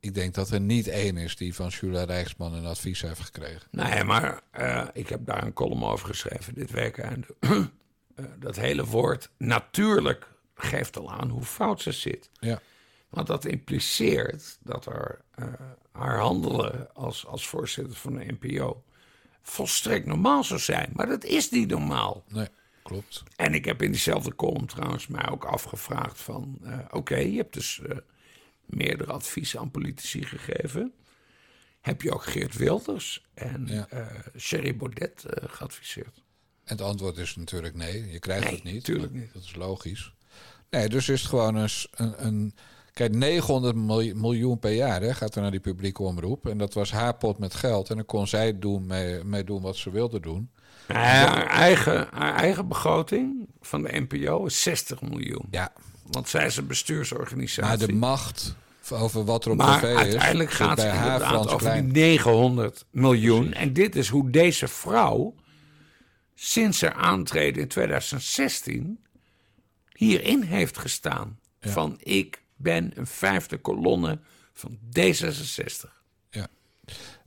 Ik denk dat er niet één is die van Jula Rijksman een advies heeft gekregen. Nee, maar eh, ik heb daar een column over geschreven dit weekend. <clears throat> Eh, dat hele woord natuurlijk geeft al aan hoe fout ze zit. Ja. Want dat impliceert dat er, eh, haar handelen als, als voorzitter van de NPO volstrekt normaal zou zijn. Maar dat is niet normaal. Nee, klopt. En ik heb in diezelfde column trouwens mij ook afgevraagd van... oké, je hebt dus meerdere adviezen aan politici gegeven. Heb je ook Geert Wilders en eh Sherry Baudet eh, geadviseerd? En het antwoord is natuurlijk nee. Je krijgt Nee, het niet. tuurlijk maar niet. Dat is logisch. Nee, dus is het gewoon een... s- een, een kijk, 900 miljoen, per jaar hè, gaat er naar die publieke omroep. En dat was haar pot met geld. En dan kon zij doen mee, mee doen wat ze wilde doen. Haar, eigen, haar eigen begroting van de NPO is 60 miljoen. Ja. Want zij is een bestuursorganisatie. Maar de macht over wat er op Maar tv is... uiteindelijk gaat het inderdaad over die 900 miljoen. En dit is hoe deze vrouw sinds haar aantreden in 2016 hierin heeft gestaan. Van ik ben een vijfde kolonne van D66. Ja.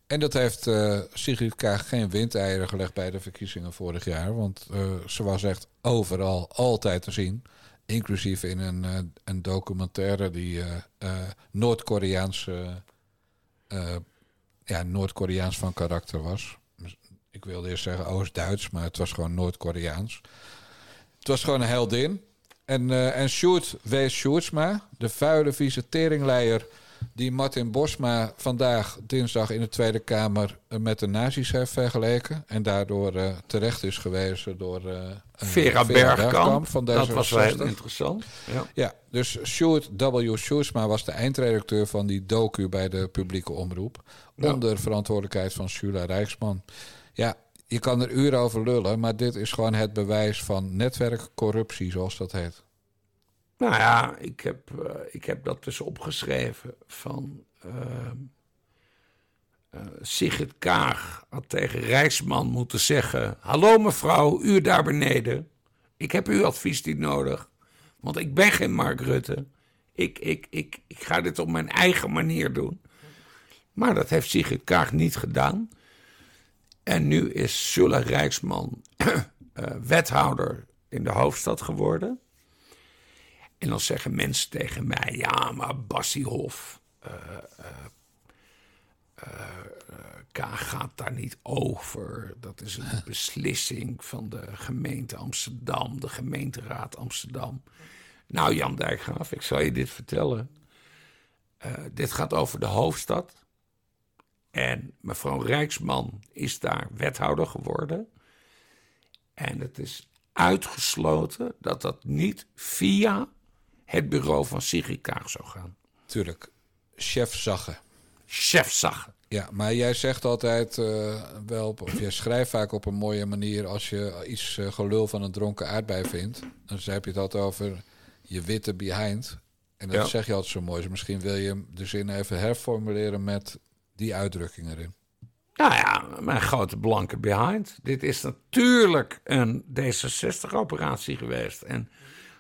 En dat heeft eh, Sigrid Kaag geen windeieren gelegd bij de verkiezingen vorig jaar. Want eh, ze was echt overal altijd te zien. Inclusief in een, eh, een documentaire die eh, eh, Noord-Koreaanse... eh, ja, Noord-Koreaans van karakter was. Ik wilde eerst zeggen Oost-Duits, maar het was gewoon Noord-Koreaans. Het was gewoon een heldin. En, eh en Sjoerd W. Sjoerdsma, de vuile vieze teringleier... die Martin Bosma vandaag, dinsdag, in de Tweede Kamer... eh, met de nazi's heeft vergeleken. En daardoor eh, terecht is gewezen door... eh, Vera Bergkamp, van dat D66. was wel heel interessant. Ja. Ja, dus Sjoerd W. Sjoerdsma was de eindredacteur van die docu bij de publieke omroep. Ja. Onder verantwoordelijkheid van Shula Rijksman. Ja, je kan er uren over lullen, maar dit is gewoon het bewijs van netwerkcorruptie, zoals dat heet. Nou ja, ik heb, eh, ik heb dat dus opgeschreven van... ehm, eh, Sigrid Kaag had tegen Rijksman moeten zeggen... Hallo mevrouw, u daar beneden. Ik heb uw advies niet nodig. Want ik ben geen Mark Rutte. Ik, ik, ik, ik ga dit op mijn eigen manier doen. Maar dat heeft Sigrid Kaag niet gedaan. En nu is Sula Rijksman <clears throat> eh, wethouder in de hoofdstad geworden. En dan zeggen mensen tegen mij: ja, maar Bassiehof. eh eh, eh, eh, Kaag gaat daar niet over. Dat is een beslissing van de gemeente Amsterdam, de gemeenteraad Amsterdam. Nou, Jan Dijkgraaf, ik zal je dit vertellen. Dit gaat over de hoofdstad. En mevrouw Rijksman is daar wethouder geworden. En het is uitgesloten dat dat niet via het bureau van Sigrid Kaag zou gaan. Tuurlijk, chef Zagge. Chef Zagge. Ja, maar jij zegt altijd eh, wel, of jij schrijft vaak op een mooie manier als je iets eh, gelul van een dronken aardbei vindt. Dan heb je het altijd over je witte behind. En dat Ja. zeg je altijd zo mooi. Dus misschien wil je de zin even herformuleren met die uitdrukking erin. Nou ja, mijn grote blanke behind. Dit is natuurlijk een D66-operatie geweest. En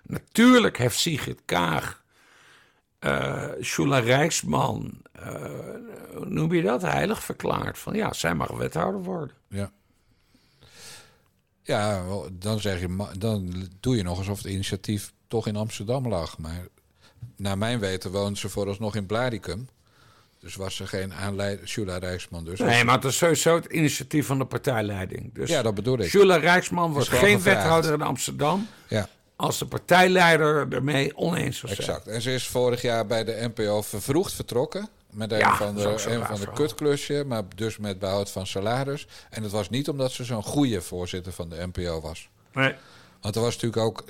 natuurlijk heeft Sigrid Kaag, eh Shula Rijksman, hoe noem je dat, heilig verklaard. Van ja, zij mag wethouder worden. Ja. Ja, dan, zeg je, dan doe je nog alsof het initiatief toch in Amsterdam lag. Maar naar mijn weten woont ze vooralsnog in Blaricum. Dus was er geen aanleiding. Jula Rijksman dus. Nee, maar het is sowieso het initiatief van de partijleiding. Dus Ja, dat bedoel ik. Jula Rijksman gewoon geen gevraagd. wethouder in Amsterdam... Ja. Als de partijleider ermee oneens zijn. Exact. En ze is vorig jaar bij de NPO vervroegd vertrokken. Met een Ja, van de, een van de kutklusje, maar dus met behoud van salaris. En het was niet omdat ze zo'n goede voorzitter van de NPO was. Nee. Want er was natuurlijk ook,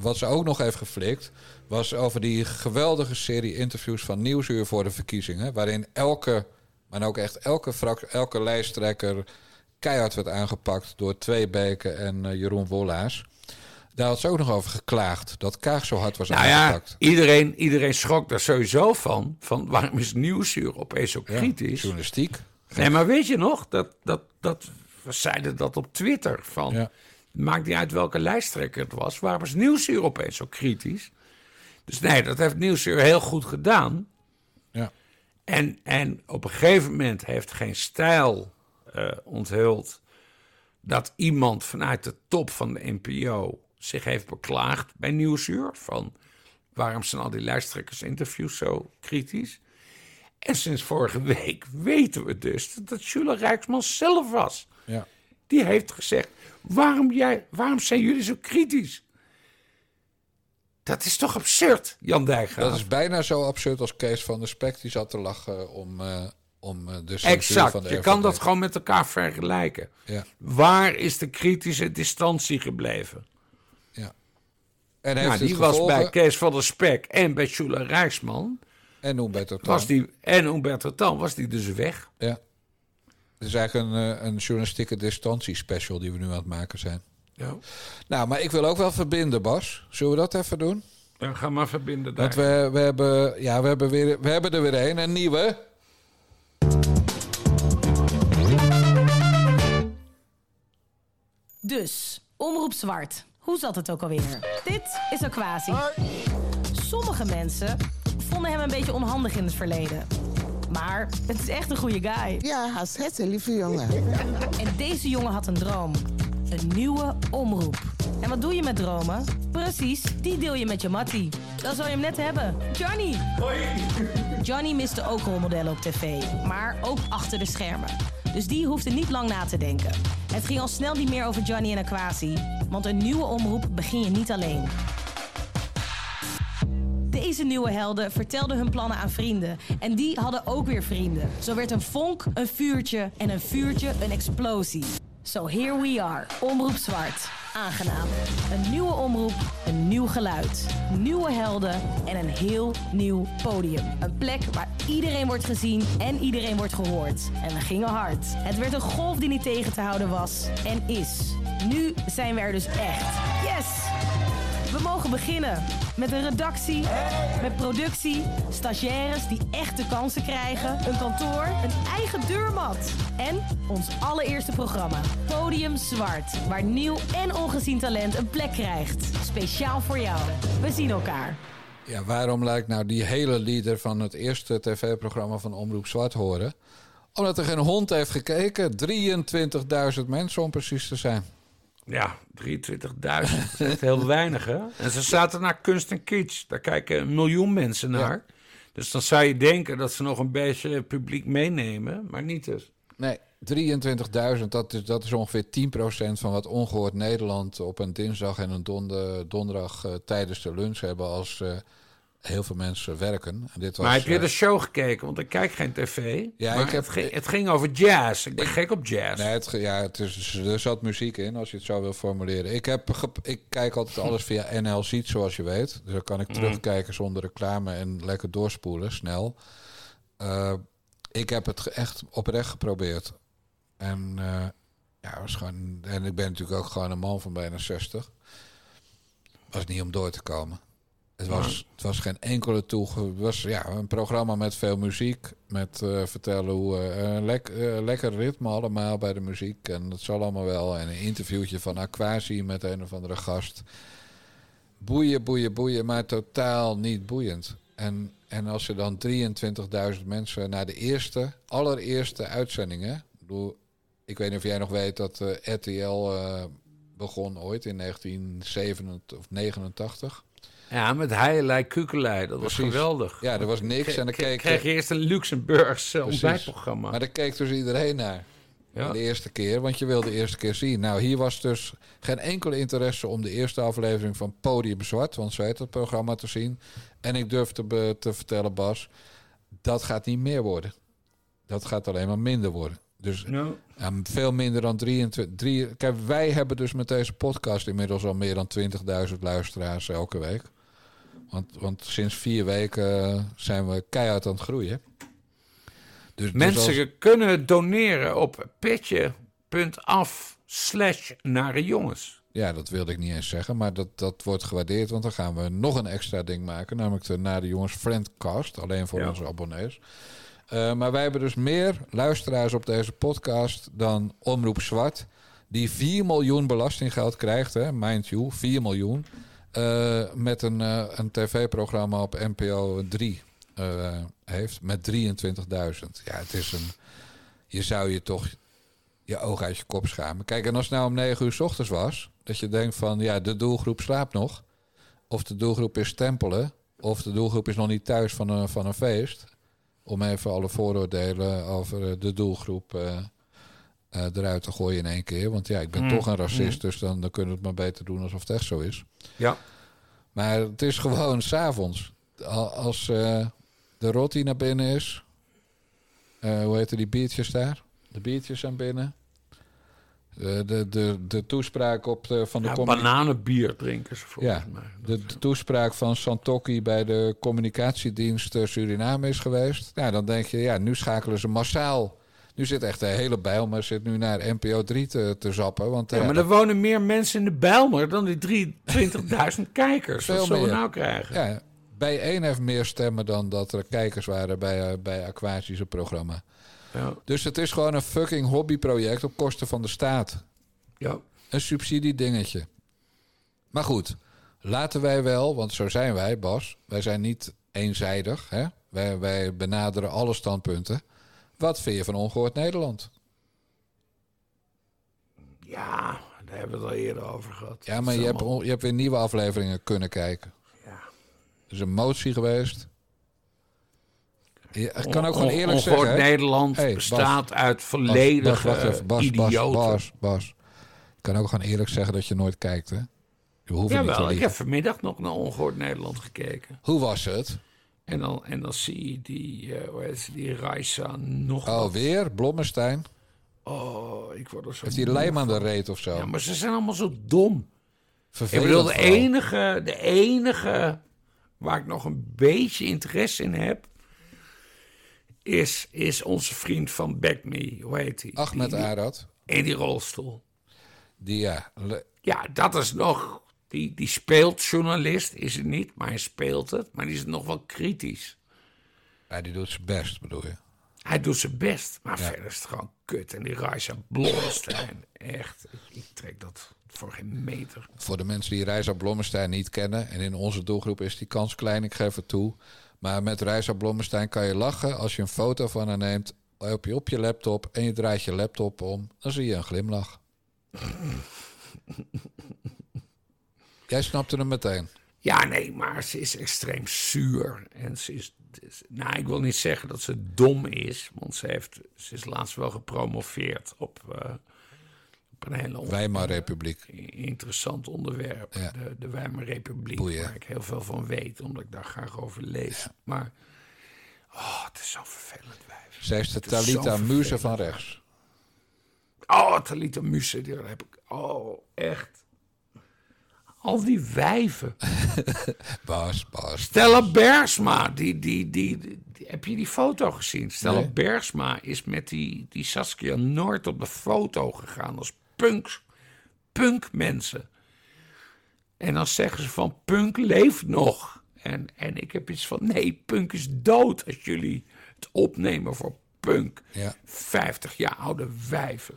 wat ze ook nog heeft geflikt, was over die geweldige serie interviews van Nieuwsuur voor de verkiezingen. Waarin elke, maar ook echt elke, frak, elke lijsttrekker keihard werd aangepakt door Twee Beken en eh, Jeroen Wollaars. Daar had ze ook nog over geklaagd dat Kaag zo hard was Nou ja, aangepakt. iedereen, iedereen schrok daar sowieso van. Van waarom is Nieuwsuur opeens zo kritisch? journalistiek. Nee, maar weet je nog, dat, dat, dat, we zeiden dat op Twitter. Van, Maakt niet uit welke lijsttrekker het was. Waarom is Nieuwsuur opeens zo kritisch? Dus nee, dat heeft Nieuwsuur heel goed gedaan. Ja. En, en op een gegeven moment heeft geen stijl eh, onthuld... dat iemand vanuit de top van de NPO zich heeft beklaagd bij Nieuwsuur. Van waarom zijn al die lijsttrekkersinterviews zo kritisch? En sinds vorige week weten we dus dat het Jule Rijksman zelf was. Ja. Die heeft gezegd, waarom, jij, waarom zijn jullie zo kritisch? Dat is toch absurd, Jan Dijkgraaf? Dat is bijna zo absurd als Kees van der Spek die zat te lachen om, eh, om eh, de Exact, van de je RVD. kan dat gewoon met elkaar vergelijken. Ja. Waar is de kritische distantie gebleven? En Nou, heeft die was bij Kees van der Spek en bij Jule Rijksman. En Humberto Tan. Was die, en Humberto Tan was die dus weg. Ja. Het is eigenlijk een, eh, een journalistieke distantie special die we nu aan het maken zijn. Ja. Nou, maar ik wil ook wel verbinden, Bas. Zullen we dat even doen? Ja, ga maar verbinden daar. Want we, we, hebben, ja, we, hebben weer, we hebben er weer een, een nieuwe. Dus, Omroep Zwart. Hoe zat het ook alweer? Dit is Aquasi. Sommige mensen vonden hem een beetje onhandig in het verleden. Maar het is echt een goede guy. Ja, hij is een lieve jongen. En deze jongen had een droom. Een nieuwe omroep. En wat doe je met dromen? Precies, die deel je met je mattie. Dan zou je hem net hebben. Johnny! Johnny miste ook rolmodellen op tv, maar ook achter de schermen. Dus die hoefde niet lang na te denken. Het ging al snel niet meer over Johnny en Aquasi. Want een nieuwe omroep begin je niet alleen. Deze nieuwe helden vertelden hun plannen aan vrienden. En die hadden ook weer vrienden. Zo werd een vonk een vuurtje en een vuurtje een explosie. So here we are, Omroep Zwart. Aangenaam. Een nieuwe omroep, een nieuw geluid. Nieuwe helden en een heel nieuw podium. Een plek waar iedereen wordt gezien en iedereen wordt gehoord. En we gingen hard. Het werd een golf die niet tegen te houden was en is. Nu zijn we er dus echt. Yes! We mogen beginnen met een redactie, met productie, stagiaires die echte kansen krijgen, een kantoor, een eigen deurmat en ons allereerste programma, Podium Zwart, waar nieuw en ongezien talent een plek krijgt. Speciaal voor jou. We zien elkaar. Ja, waarom ik nou die hele leader van het eerste tv-programma van Omroep Zwart horen? Omdat er geen hond heeft gekeken. 23.000 mensen om precies te zijn. Ja, 23.000. <laughs> Dat is echt heel weinig, hè? En ze zaten naar kunst en kitsch. Daar kijken een miljoen mensen naar. Dus dan zou je denken dat ze nog een beetje publiek meenemen, maar niet dus. Nee, 23.000, dat is, dat is ongeveer 10% van wat ongehoord Nederland op een dinsdag en een donde- donderdag eh, tijdens de lunch hebben als eh, heel veel mensen werken. En dit was, maar heb je eh, de show gekeken? Want ik kijk geen tv. Ja, maar ik heb- het, ging, het ging over jazz. Ik ben gek op jazz. Nee, het, ja, het is, er zat muziek in, als je het zo wil formuleren. Ik, heb, ik kijk altijd alles via <laughs> NL Ziet, zoals je weet. Dus dan kan ik Mm. terugkijken zonder reclame en lekker doorspoelen, snel. Eh, ik heb het echt oprecht geprobeerd. En, eh, ja, was gewoon, en ik ben natuurlijk ook gewoon een man van bijna 60. Was niet om door te komen. Het was, het was geen enkele toege. Het was ja, een programma met veel muziek. Met eh, vertellen hoe lek, eh, lekker ritme allemaal bij de muziek. En dat zal allemaal wel. En een interviewtje van Aquasi met een of andere gast. Boeien, boeien, boeien, maar totaal niet boeiend. En, en als er dan 23.000 mensen naar de eerste, allereerste uitzendingen. Ik, bedoel, ik weet niet of jij nog weet dat RTL begon ooit in 1987 of 89. Ja, met heilei, kukelei. Dat was Precies. geweldig. Ja, er was niks en dan keek kreeg je eerst een Luxemburgs eh, ontbijtprogramma. Maar daar keek dus iedereen naar. Ja. De eerste keer, want je wilde de eerste keer zien. Nou, hier was dus geen enkele interesse om de eerste aflevering van Podium Zwart, want zo heet dat programma, te zien. En ik durf te, te vertellen, Bas, dat gaat niet meer worden. Dat gaat alleen maar minder worden. Dus ja, veel minder dan 23. Drie, kijk, wij hebben dus met deze podcast inmiddels al meer dan 20.000 luisteraars elke week. Want, want sinds vier weken eh, zijn we keihard aan het groeien. Dus, dus Mensen als- kunnen doneren op petje.af slash nare jongens. Ja, dat wilde ik niet eens zeggen, maar dat, dat wordt gewaardeerd. Want dan gaan we nog een extra ding maken, namelijk de Na de Jongens Friendcast. Alleen voor Ja. onze abonnees. Eh, maar wij hebben dus meer luisteraars op deze podcast dan Omroep Zwart. Die 4 miljoen belastinggeld krijgt, hè, mind you, 4 miljoen. eh, met een, eh, een tv-programma op NPO 3 eh, heeft. Met 23.000. Ja, het is een. Je zou je toch je oog uit je kop schamen. Kijk, en als het nou om 9 uur s ochtends was, dat je denkt van ja, de doelgroep slaapt nog. Of de doelgroep is stempelen. Of de doelgroep is nog niet thuis van een, van een feest. Om even alle vooroordelen over eh, de doelgroep eh, eh, eruit te gooien in één keer. Want ja, ik ben Mm, toch een racist, mm. dus dan, dan kunnen we het maar beter doen alsof het echt zo is. Ja. Maar het is gewoon <laughs> s'avonds. Al- Als de rotti naar binnen is. eh, hoe heten die biertjes daar? De biertjes zijn binnen. De, de, de, de toespraak op de, van de Ja, bananenbier drinken ze volgens ja, mij. de, de toespraak van Santokki bij de communicatiedienst eh, Suriname is geweest. Nou, dan denk je, ja, nu schakelen ze massaal. Nu zit echt de hele Bijlmer zit nu naar NPO 3 te, te zappen. Want, Ja, eh, maar er wonen meer mensen in de Bijlmer dan die 23.000 <laughs> kijkers. Wat Veel zullen we nou krijgen? Ja, bij één heeft meer stemmen dan dat er kijkers waren bij, eh, bij Aquatische programma. Ja. Dus het is gewoon een fucking hobbyproject op kosten van de staat. Ja. Een subsidiedingetje. Maar goed, laten wij wel, want zo zijn wij, Bas. Wij zijn niet eenzijdig. Hè? Wij, wij benaderen alle standpunten. Wat vind je van Ongehoord Nederland? Ja, daar hebben we het al eerder over gehad. Ja, maar je hebt, je hebt weer nieuwe afleveringen kunnen kijken. Ja. Er is een motie geweest. Je, ik kan ook On- gewoon eerlijk Ongehoord zeggen... Nederland bestaat uit Bas, volledige Bas. Bas, idioten. Bas, Bas, kan ook gewoon eerlijk zeggen dat je nooit kijkt, hè? Je hoeft niet te Jawel, ik heb vanmiddag nog naar Ongehoord Nederland gekeken. Hoe was het? En dan, en dan zie je die, eh hoe heet ze, die Raisa nog Oh, wat. weer? Blommestein? Oh, ik word er zo Heeft moe lijm aan de reet of zo? Ja, maar ze zijn allemaal zo dom. Vervelend ik bedoel, de vooral. enige, de enige waar ik nog een beetje interesse in heb... is, is onze vriend van Back Me. Hoe heet hij? Ahmed Arad. In die rolstoel. Die, ja. Ja, dat is nog... Die, die speelt journalist, is het niet, maar hij speelt het. Maar die is nog wel kritisch. ja, die doet zijn best, bedoel je? Hij doet zijn best, maar Ja. verder is het gewoon kut. En die Raja Blomstein, echt, ik, ik trek dat voor geen meter. Voor de mensen die Reisa Blommestein niet kennen... en in onze doelgroep is die kans klein, ik geef het toe... maar met Reisa Blommestein kan je lachen als je een foto van haar neemt... op je, op je laptop en je draait je laptop om... dan zie je een glimlach. <laughs> Jij snapte hem meteen. Ja, nee, maar ze is extreem zuur. En ze is, is- nou, ik wil niet zeggen dat ze dom is, want ze, heeft, ze is laatst wel gepromoveerd op, eh, op een hele Weimarrepubliek. interessant onderwerp. Ja. De, de Weimarrepubliek, Boeien. waar ik heel veel van weet, omdat ik daar graag over lees. Maar, oh, het is zo vervelend wijf. Zij is de Het is Talita Muze van rechts. Oh, Talita Muse, die heb ik. Oh, echt. Al die wijven. <laughs> Bas, Bas. Stella Bergsma, die, die, die, die- heb je die foto gezien? Stella Nee. Bergsma is met die, die Saskia Noord op de foto gegaan als punks, punkmensen. En dan zeggen ze van punk leeft nog. En, en ik heb iets van nee, punk is dood als jullie het opnemen voor punk. Ja. 50 jaar oude wijven.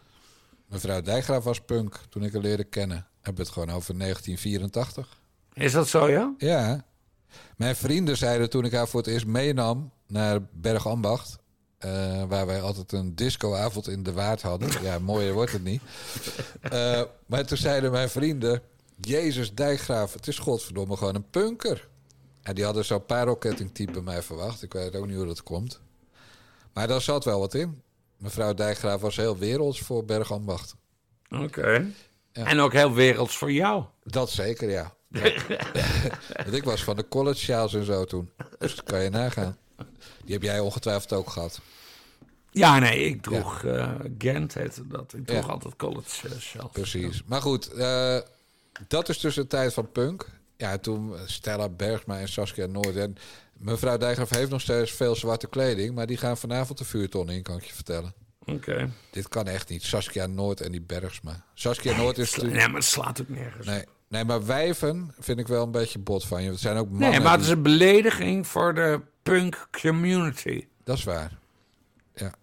Mevrouw Dijkgraaf was punk toen ik haar leerde kennen. Hebben we het gewoon over 1984. Is dat zo, ja? Ja. Mijn vrienden zeiden toen ik haar voor het eerst meenam naar Bergambacht... eh, waar wij altijd een discoavond in de Waard hadden. Ja, mooier wordt het niet. Eh, maar toen zeiden mijn vrienden... Jezus Dijkgraaf, het is godverdomme gewoon een punker. En die hadden zo'n parelkettingtype bij mij verwacht. Ik weet ook niet hoe dat komt. Maar daar zat wel wat in. Mevrouw Dijkgraaf was heel werelds voor Bergambacht. Oké. En ook heel werelds voor jou. Dat zeker, ja. <laughs> Ja. <laughs> Want ik was van de college sjaals en zo toen. Dus dat kan je nagaan. Die heb jij ongetwijfeld ook gehad. Ja, nee, ik droeg eh, Gent, heette dat. Ik droeg Ja. altijd college uh, shells. Precies. Maar goed, eh, dat is dus de tijd van punk. Ja, toen Stella Bergsma en Saskia Noord. En mevrouw Dijkgraaf heeft nog steeds veel zwarte kleding... maar die gaan vanavond de vuurton in, kan ik je vertellen. Oké. Dit kan echt niet. Saskia Noord en die Bergsma. Saskia Noord is... nee, maar het slaat ook nergens Nee, nee, maar wijven vind ik wel een beetje bot van je. Het zijn ook mannen... Nee, maar het is een belediging voor de punk community. Dat is waar. Ja.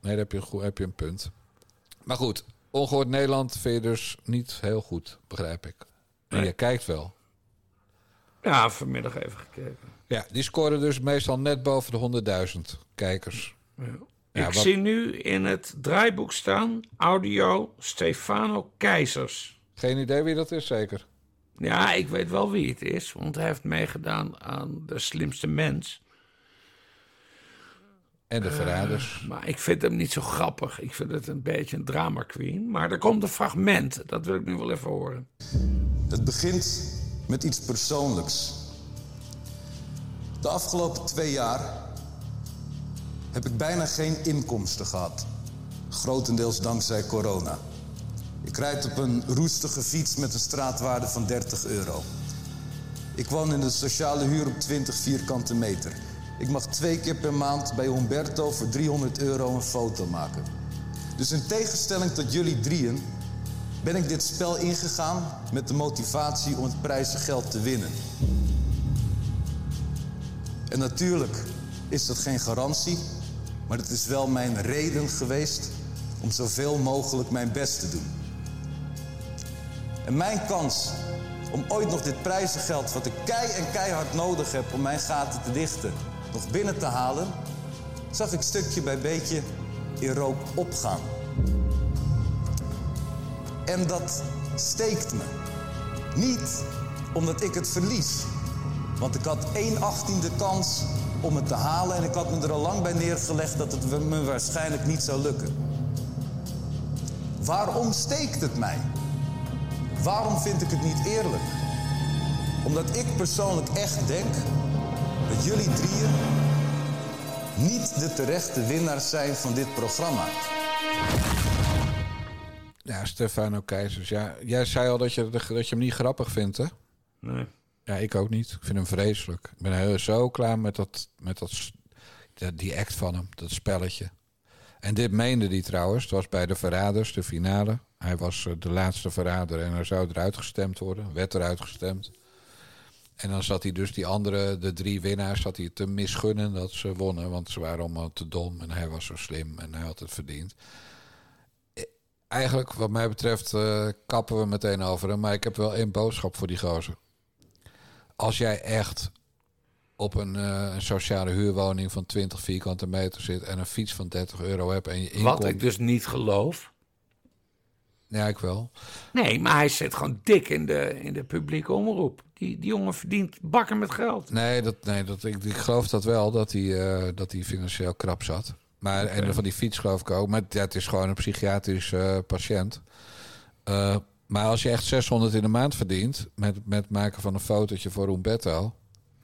Nee, daar heb je, heb je een punt. Maar goed, ongehoord Nederland vind je dus niet heel goed, begrijp ik. En Nee. je kijkt wel. Ja, vanmiddag even gekeken. Ja, die scoren dus meestal net boven de 100.000 kijkers. Ja. Ja, ik wat- zie nu in het draaiboek staan audio Stefano Keizers. Geen idee wie dat is, zeker. Ja, ik weet wel wie het is, want hij heeft meegedaan aan De Slimste Mens. En de verraders. Eh, maar ik vind hem niet zo grappig. Ik vind het een beetje een drama queen. Maar er komt een fragment, dat wil ik nu wel even horen. Het begint met iets persoonlijks. De afgelopen twee jaar heb ik bijna geen inkomsten gehad. Grotendeels dankzij corona. Ik rijd op een roestige fiets met een straatwaarde van 30 euro. Ik woon in de sociale huur op 20 vierkante meter. Ik mag twee keer per maand bij Humberto voor 300 euro een foto maken. Dus in tegenstelling tot jullie drieën ben ik dit spel ingegaan met de motivatie om het prijzengeld te winnen. En natuurlijk is dat geen garantie, maar het is wel mijn reden geweest om zoveel mogelijk mijn best te doen. En mijn kans om ooit nog dit prijzengeld, wat ik kei en keihard nodig heb om mijn gaten te dichten, nog binnen te halen, zag ik stukje bij beetje in rook opgaan. En dat steekt me. Niet omdat ik het verlies. Want ik had 1 achttiende kans om het te halen en ik had me er al lang bij neergelegd dat het me waarschijnlijk niet zou lukken. Waarom steekt het mij? Waarom vind ik het niet eerlijk? Omdat ik persoonlijk echt denk dat jullie drieën niet de terechte winnaars zijn van dit programma. Ja, Stefano Keizers. Ja, jij zei al dat je, dat je hem niet grappig vindt, hè? Nee. Ja, ik ook niet. Ik vind hem vreselijk. Ik ben heel zo klaar met, dat, met dat, die act van hem, dat spelletje. En dit meende hij trouwens. Het was bij de Verraders, de finale. Hij was eh, de laatste verrader en er zou eruit gestemd worden. Werd eruit gestemd. En dan zat hij dus die andere, de drie winnaars, zat hij te misgunnen dat ze wonnen. Want ze waren allemaal te dom en hij was zo slim en hij had het verdiend. Eh, Eigenlijk, wat mij betreft, eh, kappen we meteen over hem. Maar ik heb wel één boodschap voor die gozer. Als jij echt op een, een sociale huurwoning van 20 vierkante meter zit en een fiets van 30 euro hebt en je Wat ik dus niet geloof. Ja, ik wel. Nee, maar hij zit gewoon dik in de, in de publieke omroep. Die, die jongen verdient bakken met geld. Nee, dat, nee dat, ik, ik geloof dat wel, dat hij, eh, dat hij financieel krap zat. Maar, En van die fiets geloof ik ook. Maar ja, het is gewoon een psychiatrisch eh, patiënt. Eh, maar als je echt 600 in de maand verdient... met, met maken van een fotootje voor Umberto...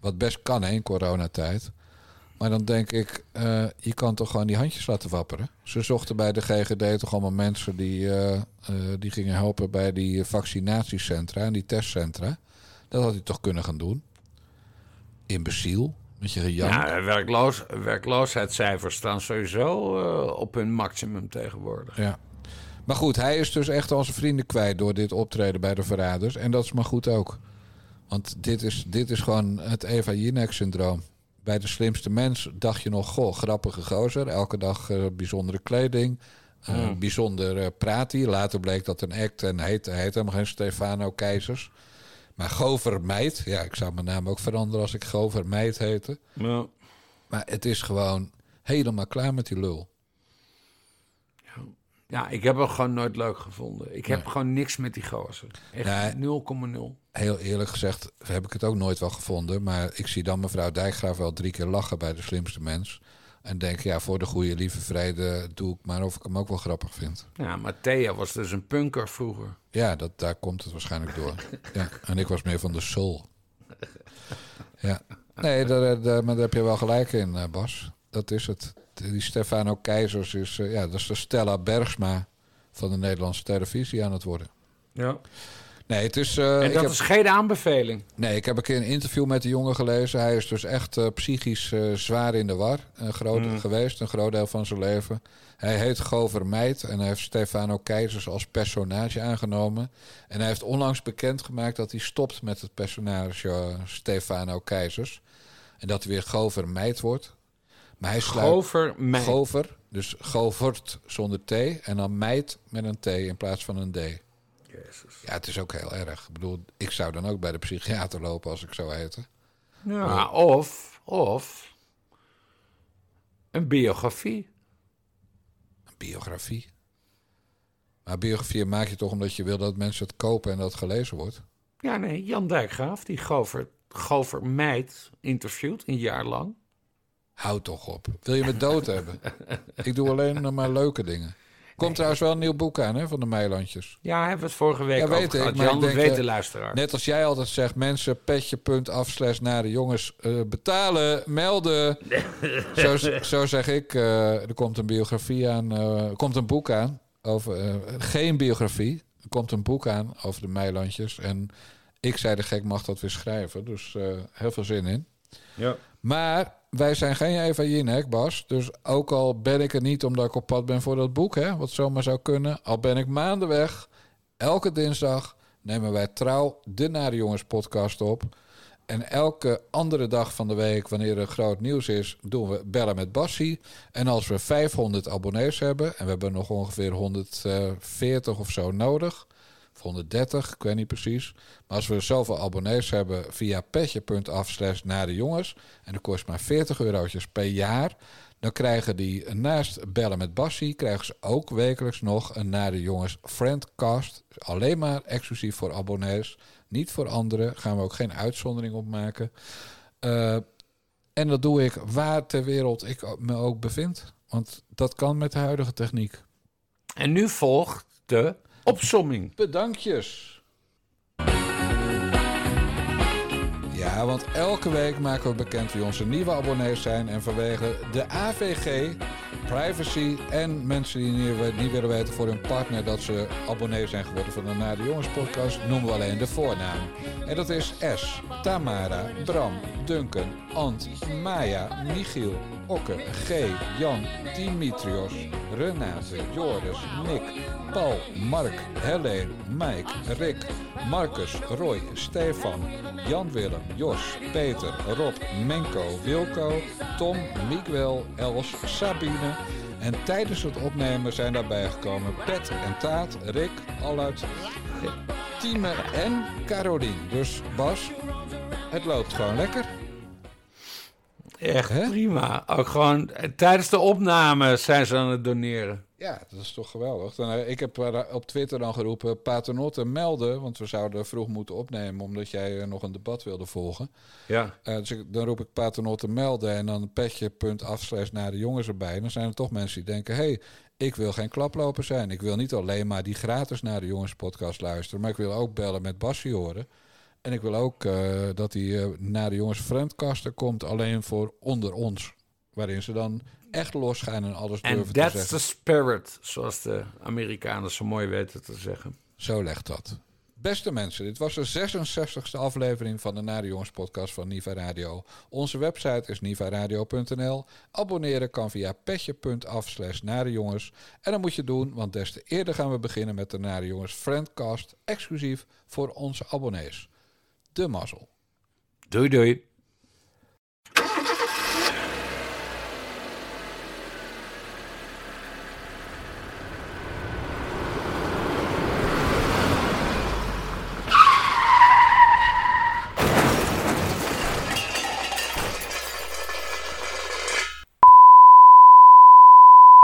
wat best kan hè, in coronatijd... maar dan denk ik, eh, je kan toch gewoon die handjes laten wapperen. Ze zochten bij de GGD toch allemaal mensen... die, eh, eh, die gingen helpen bij die vaccinatiecentra en die testcentra. Dat had hij toch kunnen gaan doen. Imbeciel, met je gejank. Ja, werkloos, werkloosheidscijfers staan sowieso op hun maximum tegenwoordig. Ja. Maar goed, hij is dus echt al zijn vrienden kwijt door dit optreden bij de verraders. En dat is maar goed ook. Want dit is, dit is gewoon het Eva Jinek-syndroom. Bij de slimste mens dacht je nog, goh, grappige gozer. Elke dag eh, bijzondere kleding. Mm. Bijzonder eh, praat hij. Later bleek dat een act en heet, hij heet helemaal geen Stefano Keizers. Maar Gover Meid, ja, ik zou mijn naam ook veranderen als ik Gover Meid heette. Ja. Maar het is gewoon helemaal klaar met die lul. Ja, ik heb hem gewoon nooit leuk gevonden. Ik heb Nee. gewoon niks met die gozer. Echt 0,0. Heel eerlijk gezegd heb ik het ook nooit wel gevonden. Maar ik zie dan mevrouw Dijkgraaf wel drie keer lachen bij de slimste mens. En denk, ja, voor de goede lieve vrede doe ik maar of ik hem ook wel grappig vind. Ja, maar Thea was dus een punker vroeger. Ja, dat, daar komt het waarschijnlijk door. <laughs> ja, en ik was meer van de soul. Ja. Nee, daar, daar, maar daar heb je wel gelijk in, eh, Bas. Dat is het. Die Stefano Keizers is, eh, ja, dat is de Stella Bergsma van de Nederlandse televisie aan het worden. Ja. Nee, het is... eh, en dat heb- is geen aanbeveling. Nee, ik heb een keer een interview met de jongen gelezen. Hij is dus echt eh, psychisch zwaar in de war een groot, Mm. geweest, een groot deel van zijn leven. Hij heet Gover Meid en hij heeft Stefano Keizers als personage aangenomen. En hij heeft onlangs bekendgemaakt dat hij stopt met het personage Stefano Keizers. En dat hij weer Gover Meid wordt. Maar hij sluit... Gover Meid. Gover, dus Govert zonder T. En dan Meid met een T in plaats van een D. Ja, het is ook heel erg. Ik bedoel, ik zou dan ook bij de psychiater lopen als ik zou heten. Ja, of, of een biografie. Een biografie? Maar biografie maak je toch omdat je wil dat mensen het kopen en dat het gelezen wordt? Ja, nee, Jan Dijkgraaf, die Gover, Gover Meid interviewt een jaar lang. Houd toch op. Wil je me dood hebben? <laughs> Ik doe alleen nog maar leuke dingen. Komt trouwens wel een nieuw boek aan hè, van de Meilandjes. Ja, hebben we het vorige week Ja, over weet ik. gehad. maar Jan, ik dat denk, weet eh, de luisteraar. Net als jij altijd zegt, mensen, petje.af slash naar de jongens eh, betalen, melden. <laughs> zo, zo zeg ik, eh, er komt een biografie aan, er komt een boek aan. Over, geen biografie, er komt een boek aan over de Meilandjes. En ik zei de gek mag dat weer schrijven, dus heel veel zin in. Ja. Maar wij zijn geen Eva Jinek, Bas. Dus ook al ben ik er niet omdat ik op pad ben voor dat boek, hè, wat zomaar zou kunnen. Al ben ik maanden weg, elke dinsdag nemen wij trouw de Nare Jongens podcast op. En elke andere dag van de week, wanneer er groot nieuws is, doen we bellen met Bassie. En als we 500 abonnees hebben, en we hebben nog ongeveer 140 of zo nodig, of 130, ik weet niet precies. Maar als we zoveel abonnees hebben via petje.af slash naar de jongens, en dat kost maar 40 eurotjes per jaar, dan krijgen die naast bellen met Bassie, krijgen ze ook wekelijks nog een naar de jongens friendcast. Alleen maar exclusief voor abonnees, niet voor anderen. Gaan we ook geen uitzondering op maken. Eh, en dat doe ik waar ter wereld ik me ook bevind. Want dat kan met de huidige techniek. En nu volgt de opsomming. Bedankjes. Ja, want elke week maken we bekend wie onze nieuwe abonnees zijn. En vanwege de AVG, privacy en mensen die niet, niet willen weten voor hun partner dat ze abonnee zijn geworden van de Na de Jongens podcast, noemen we alleen de voornaam. En dat is S, Tamara, Bram, Duncan, Ant, Maya, Michiel, Okke, G, Jan, Dimitrios, Renate, Joris, Nick, Paul, Mark, Helene, Mike, Rick, Marcus, Roy, Stefan, Jan-Willem, Jos, Peter, Rob, Menko, Wilco, Tom, Miguel, Els, Sabine. En tijdens het opnemen zijn daarbij gekomen Pet en Taat, Rick, Allard, Tieme en Carolien. Dus Bas, het loopt gewoon lekker. Echt prima. Ook gewoon tijdens de opname zijn ze aan het doneren. Ja, dat is toch geweldig. Dan, eh, ik heb eh, op Twitter dan geroepen paternotte melden, want we zouden vroeg moeten opnemen omdat jij eh, nog een debat wilde volgen. Ja. Dus ik, dan roep ik paternotte melden en dan petje.af slash naar de jongens erbij. En dan zijn er toch mensen die denken, hey, ik wil geen klaploper zijn. Ik wil niet alleen maar die gratis naar de jongens podcast luisteren, maar ik wil ook bellen met Bassie horen. En ik wil ook dat die eh, naar de jongens friendcaster komt alleen voor onder ons. Waarin ze dan echt losgaan en alles En durven te that's zeggen. the spirit, zoals de Amerikanen zo mooi weten te zeggen. Zo legt dat. Beste mensen, dit was de 66e aflevering van de Nare Jongens podcast van Niva Radio. Onze website is nivaradio.nl. Abonneren kan via petje.af slash narejongens. En dat moet je doen, want des te eerder gaan we beginnen met de Nare Jongens Friendcast, exclusief voor onze abonnees. De mazzel. Doei doei.